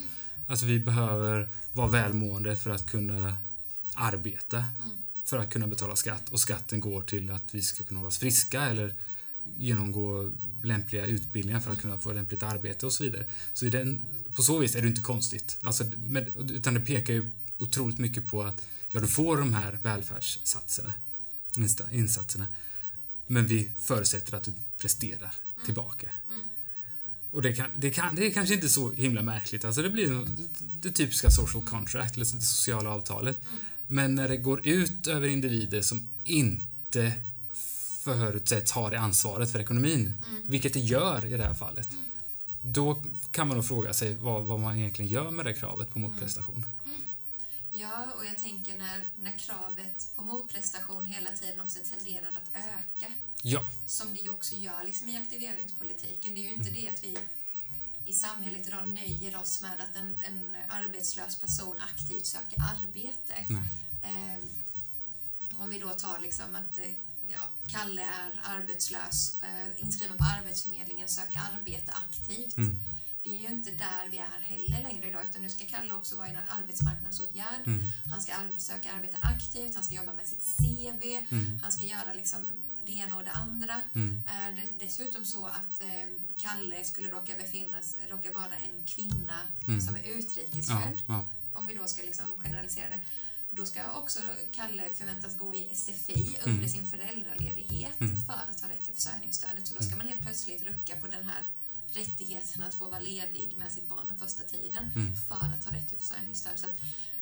Alltså vi behöver vara välmående för att kunna arbeta. För att kunna betala skatt. Och skatten går till att vi ska kunna hållas friska eller genomgå lämpliga utbildningar för att kunna få lämpligt arbete och så vidare. Så i den, på så vis är det inte konstigt. Alltså, men, utan det pekar ju otroligt mycket på att ja, du får de här välfärdssatserna, insatserna. Men vi förutsätter att du presterar Mm. tillbaka. Och det, kan, det, kan, det är kanske inte så himla märkligt. Alltså det blir det typiska social contract, eller det sociala avtalet. Mm. Men när det går ut över individer som inte förutsätts ha det ansvaret för ekonomin, Mm. vilket det gör i det här fallet, då kan man nog fråga sig vad, vad man egentligen gör med det kravet på motprestation. Ja, och jag tänker när, när kravet på motprestation hela tiden också tenderar att öka, Ja, som det ju också gör liksom i aktiveringspolitiken. Det är ju inte det att vi i samhället idag nöjer oss med att en, en arbetslös person aktivt söker arbete. Eh, om vi då tar liksom att eh, ja, Kalle är arbetslös, eh, inskriven på Arbetsförmedlingen, söker arbete aktivt. Mm. Det är ju inte där vi är heller längre idag, utan nu ska Kalle också vara i en arbetsmarknadsåtgärd. Mm. Han ska söka arbeta aktivt, han ska jobba med sitt CV, Mm. han ska göra liksom det ena och det andra. Mm. Är det dessutom så att eh, Kalle skulle råka, befinnas, råka vara en kvinna Mm. som är Ja, utrikesfödd, ja. om vi då ska liksom generalisera det, då ska också Kalle förväntas gå i SFI under sin föräldraledighet Mm. för att ha rätt till försörjningsstödet. Så då ska man helt plötsligt rucka på den här rättigheten att få vara ledig med sitt barn den första tiden Mm. för att ha rätt till försörjningsstöd. Så att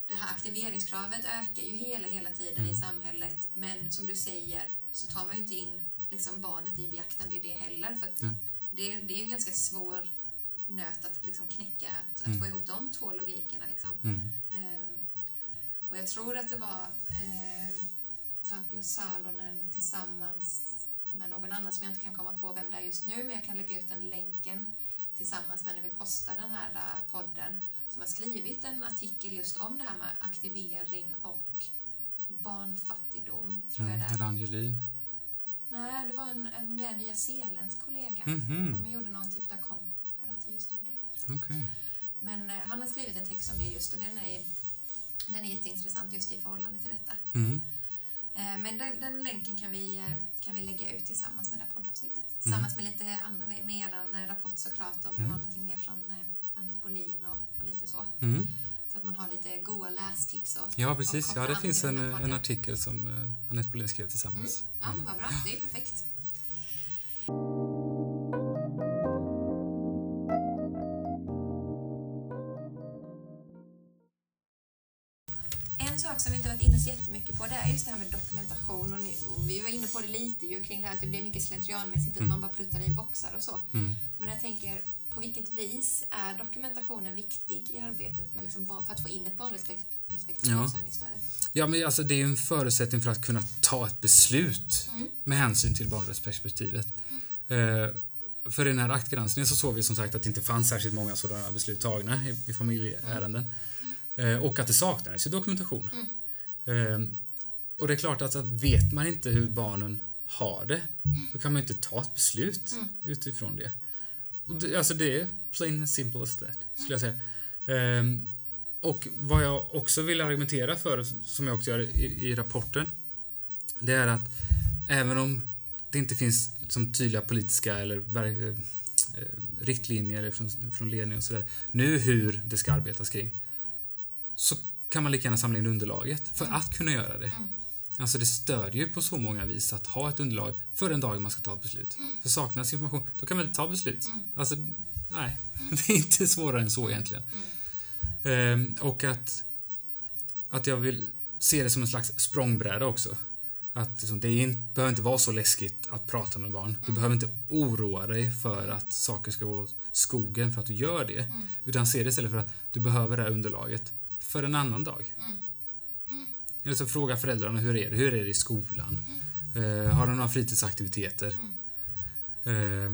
det här aktiveringskravet ökar ju hela, hela tiden Mm. i samhället. Men som du säger så tar man ju inte in liksom barnet i beaktande i det heller. För Mm. det, det är ju en ganska svår nöt att liksom knäcka, att, att Mm. få ihop de två logikerna. Liksom. Mm. Och jag tror att det var eh, Tapio Salonen tillsammans med någon annan som jag inte kan komma på vem det är just nu, men jag kan lägga ut den länken tillsammans med när vi postar den här eh, podden, som har skrivit en artikel just om det här med aktivering och barnfattigdom, tror jag det är. Mm. Rangelin. Nej, det var en, en en nyzeeländsk kollega. Mhm. De gjorde någon typ av komparativ studie. Tror jag. Okej. Men eh, han har skrivit en text om det just och den är, den är jätteintressant just i förhållande till detta. Mm. Eh, Men den, den länken kan vi, eh, kan vi lägga ut tillsammans med det här poddavsnittet. Tillsammans med lite an, med er rapport såklart om det Mm. var någonting mer från eh, Anette Bolin och, och lite så. Mm. Så att man har lite goa lästips och Ja, och precis. koppla Ja, det finns en, en artikel som Anette Bolin skrev tillsammans. Ja, men vad bra. Det är perfekt. Så jättemycket på det är just det här med dokumentation. Och, ni, och vi var inne på det lite ju kring det här att det blir mycket slentrianmässigt att Mm. man bara pluttar i boxar och så. Mm. Men jag tänker, på vilket vis är dokumentationen viktig i arbetet med liksom för att få in ett barnrättsperspektiv Ja. försörjningsstödet? Ja, men alltså, det är ju en förutsättning för att kunna ta ett beslut Mm. med hänsyn till barnrättsperspektivet. Eh, för i den här aktgranskningen så såg vi som sagt att det inte fanns särskilt många sådana beslut tagna i, i familjeärenden. Eh, och att det saknades i dokumentation. Eh, och det är klart att, vet man inte hur barnen har det, då kan man ju inte ta ett beslut utifrån det. Det. Alltså det är plain and simple as that, skulle jag säga. Ehm, och vad jag också vill argumentera för, som jag också gör i, i rapporten, det är att även om det inte finns som tydliga politiska eller ver- eh, riktlinjer från, från ledningen och sådär, nu hur det ska arbetas kring, så kan man lika gärna samla in underlaget för att kunna göra det. Alltså det stödjer ju på så många vis att ha ett underlag för den dagen man ska ta ett beslut. För saknas information, då kan man inte ta beslut. Alltså, nej, det är inte svårare än så egentligen. Ehm, och att, att jag vill se det som en slags språngbräda också. Att liksom, det inte, behöver inte vara så läskigt att prata med barn. Du behöver inte oroa dig för att saker ska gå skogen för att du gör det. Mm. Utan se det istället för att du behöver det här underlaget för en annan dag. Eller så fråga föräldrarna hur är det, hur är det i skolan? Eh, har de några fritidsaktiviteter? Eh,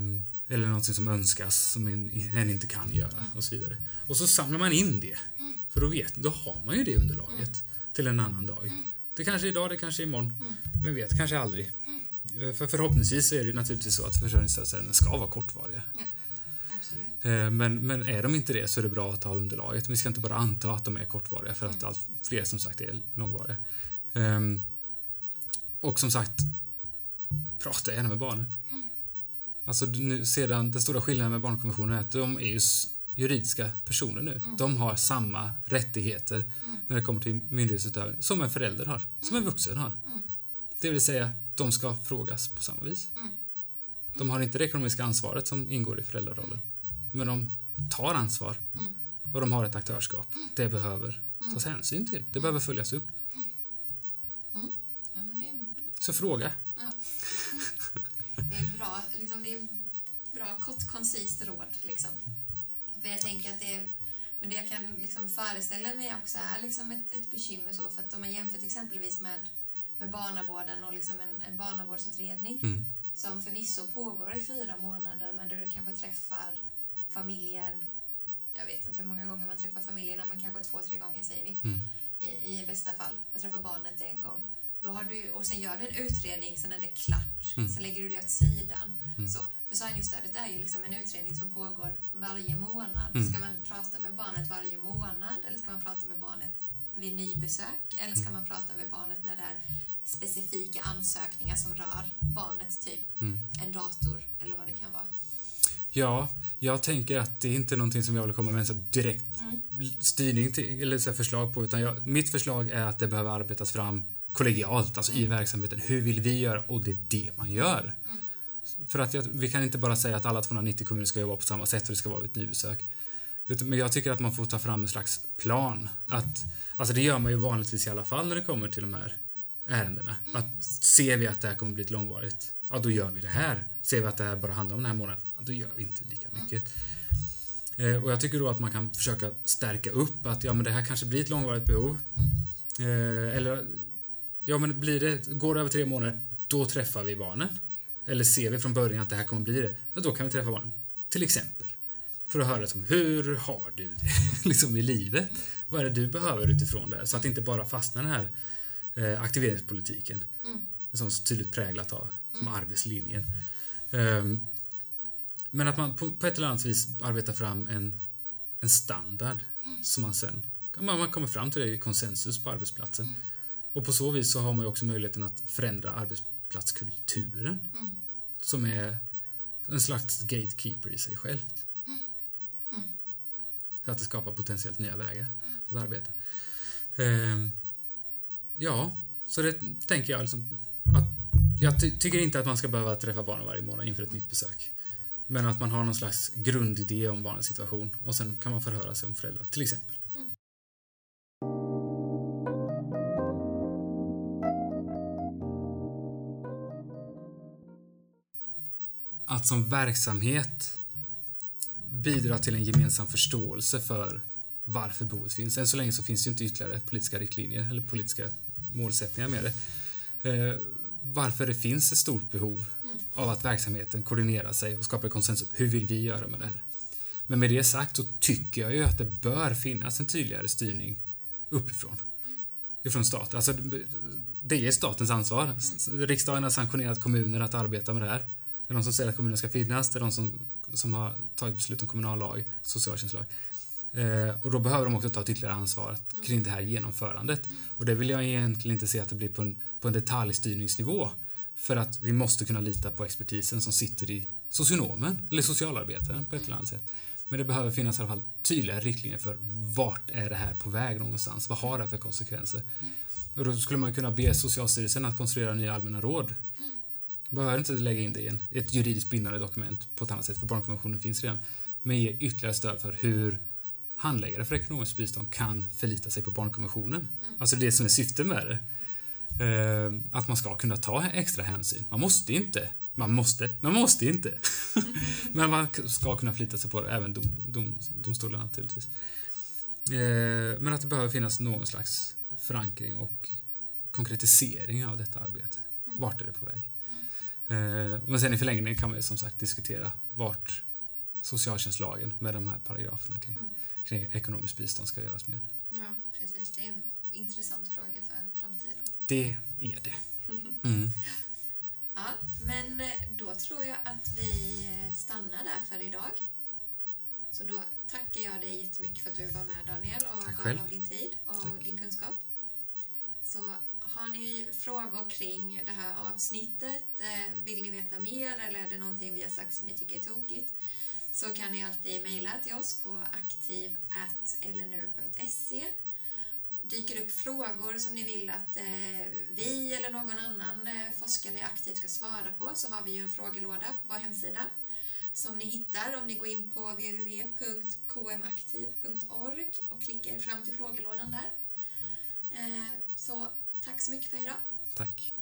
eller någonting som önskas som en, en inte kan göra och så vidare. Och så samlar man in det. För då, vet, då har man ju det underlaget till en annan dag. Det kanske är idag, det kanske är imorgon. Men vet, kanske aldrig. Eh, För förhoppningsvis är det naturligtvis så att försörjningsstödsärenden ska vara kortvariga. Absolut. Eh, Men, men är de inte det så är det bra att ha underlaget. Vi ska inte bara anta att de är kortvariga för att allt fler som sagt är långvariga. Ehm, Och som sagt, prata gärna med barnen. Alltså nu, sedan den stora skillnaden med barnkonventionen är att de är ju juridiska personer nu. De har samma rättigheter när det kommer till myndighetsutövning som en förälder har, som en vuxen har. Det vill säga, de ska frågas på samma vis. De har inte det ekonomiska ansvaret som ingår i föräldrarollen. Men de tar ansvar och de har ett aktörskap. Det behöver tas hänsyn till. Det behöver följas upp. Ja, men det, Så fråga. det är bra, liksom, det är bra kort, koncist råd. Liksom. För jag tänker att det är, men det jag kan liksom föreställa mig också är liksom ett, ett bekymmer så, för att om man jämför exempelvis med, med barnavården och liksom en, en barnavårdsutredning Mm. som förvisso pågår i fyra månader men där du kanske träffar familjen, jag vet inte hur många gånger man träffar familjerna, men kanske två, tre gånger säger vi, Mm. i, i bästa fall, och träffar barnet en gång. Då har du, och sen gör du en utredning, sen är det klart. Mm. Sen lägger du det åt sidan. Mm. Så, försörjningsstödet är ju liksom en utredning som pågår varje månad. Mm. Ska man prata med barnet varje månad eller ska man prata med barnet vid nybesök? Eller ska Mm. man prata med barnet när det är specifika ansökningar som rör barnet, typ Mm. en dator eller vad det kan vara? Ja, jag tänker att det är inte någonting som jag vill komma med en så direkt Mm. styrning till, eller så förslag på utan jag, mitt förslag är att det behöver arbetas fram kollegialt, alltså i verksamheten. Hur vill vi göra? Och det är det man gör. För att jag, vi kan inte bara säga att alla 290 kommuner ska jobba på samma sätt och det ska vara vid ett nybesök. Men jag tycker att man får ta fram en slags plan. Att, alltså det gör man ju vanligtvis i alla fall när det kommer till de här ärendena. Att ser vi att det här kommer bli långvarigt, ja då gör vi det här. Ser vi att det här bara handlar om den här månaden, då gör vi inte lika mycket. Eh, och jag tycker då att man kan försöka stärka upp att ja men det här kanske blir ett långvarigt behov. Eh, eller ja men blir det, går det över tre månader, då träffar vi barnen. Eller ser vi från början att det här kommer bli det, ja då kan vi träffa barnen. Till exempel. För att höra liksom, hur har du det liksom i livet? Vad är det du behöver utifrån det? Så att det inte bara fastnar den här eh, aktiveringspolitiken Mm. som så tydligt präglat av som arbetslinjen. Ehm, men att man på, på ett eller annat vis arbetar fram en, en standard som man sen man, man kommer fram till det i konsensus på arbetsplatsen. Och på så vis så har man också möjligheten att förändra arbetsplatskulturen Mm. som är en slags gatekeeper i sig självt. Mm. Så att det skapar potentiellt nya vägar för att arbeta. Ehm, ja, så det tänker jag liksom att jag ty- tycker inte att man ska behöva träffa barnen varje månad inför ett nytt besök. Men att man har någon slags grundidé om barnens situation och sen kan man förhöra sig om föräldrar, till exempel. Mm. Att som verksamhet bidra till en gemensam förståelse för varför behovet finns. Än så länge så finns det ju inte ytterligare politiska riktlinjer eller politiska målsättningar med det. Eh, varför det finns ett stort behov av att verksamheten koordinerar sig och skapar konsensus. Hur vill vi göra med det här? Men med det sagt så tycker jag ju att det bör finnas en tydligare styrning uppifrån. Ifrån staten. Alltså, det är statens ansvar. Riksdagen har sanktionerat kommuner att arbeta med det här. Det är de som säger att kommunen ska finnas, det är de som, som har tagit beslut om kommunallag, socialtjänstlag. Eh, och då behöver de också ta ett ytterligare ansvar kring det här genomförandet. Och det vill jag egentligen inte se att det blir på en, på en detaljstyrningsnivå. För att vi måste kunna lita på expertisen som sitter i socionomen eller socialarbetaren på ett eller annat sätt. Men det behöver finnas i alla fall tydliga riktlinjer för vart är det här på väg någonstans? Vad har det här för konsekvenser? Och då skulle man kunna be Socialstyrelsen att konstruera nya allmänna råd. Behöver inte lägga in det i en, ett juridiskt bindande dokument på ett annat sätt, för barnkonventionen finns redan. Men ge ytterligare stöd för hur handläggare för ekonomiskt bistånd kan förlita sig på barnkonventionen. Alltså det som är syftet med det. Eh, att man ska kunna ta extra hänsyn. Man måste inte. Man måste, man måste inte. Men man ska kunna förlita sig på det, även dom, dom, domstolarna naturligtvis. Eh, men att det behöver finnas någon slags förankring och konkretisering av detta arbete. Vart är det på väg? Eh, men sen i förlängningen kan man ju som sagt diskutera vart socialtjänstlagen med de här paragraferna kring, Mm. kring ekonomiskt bistånd ska göras med. Ja, precis. Det är en intressant fråga för. Det är det. Mm. Ja, men eh, då tror jag att vi eh, stannar där för idag. Så då tackar jag dig jättemycket för att du var med Daniel och gav av din tid och Tack. din kunskap. Så har ni frågor kring det här avsnittet, eh, vill ni veta mer eller är det någonting vi har sagt som ni tycker är tokigt så kan ni alltid mejla till oss på aktiv.lnu.se dyker upp frågor som ni vill att eh, vi eller någon annan eh, forskare aktivt ska svara på så har vi ju en frågelåda på vår hemsida som ni hittar om ni går in på www.kmaktiv.org och klickar fram till frågelådan där. Eh, så tack så mycket för idag. Tack.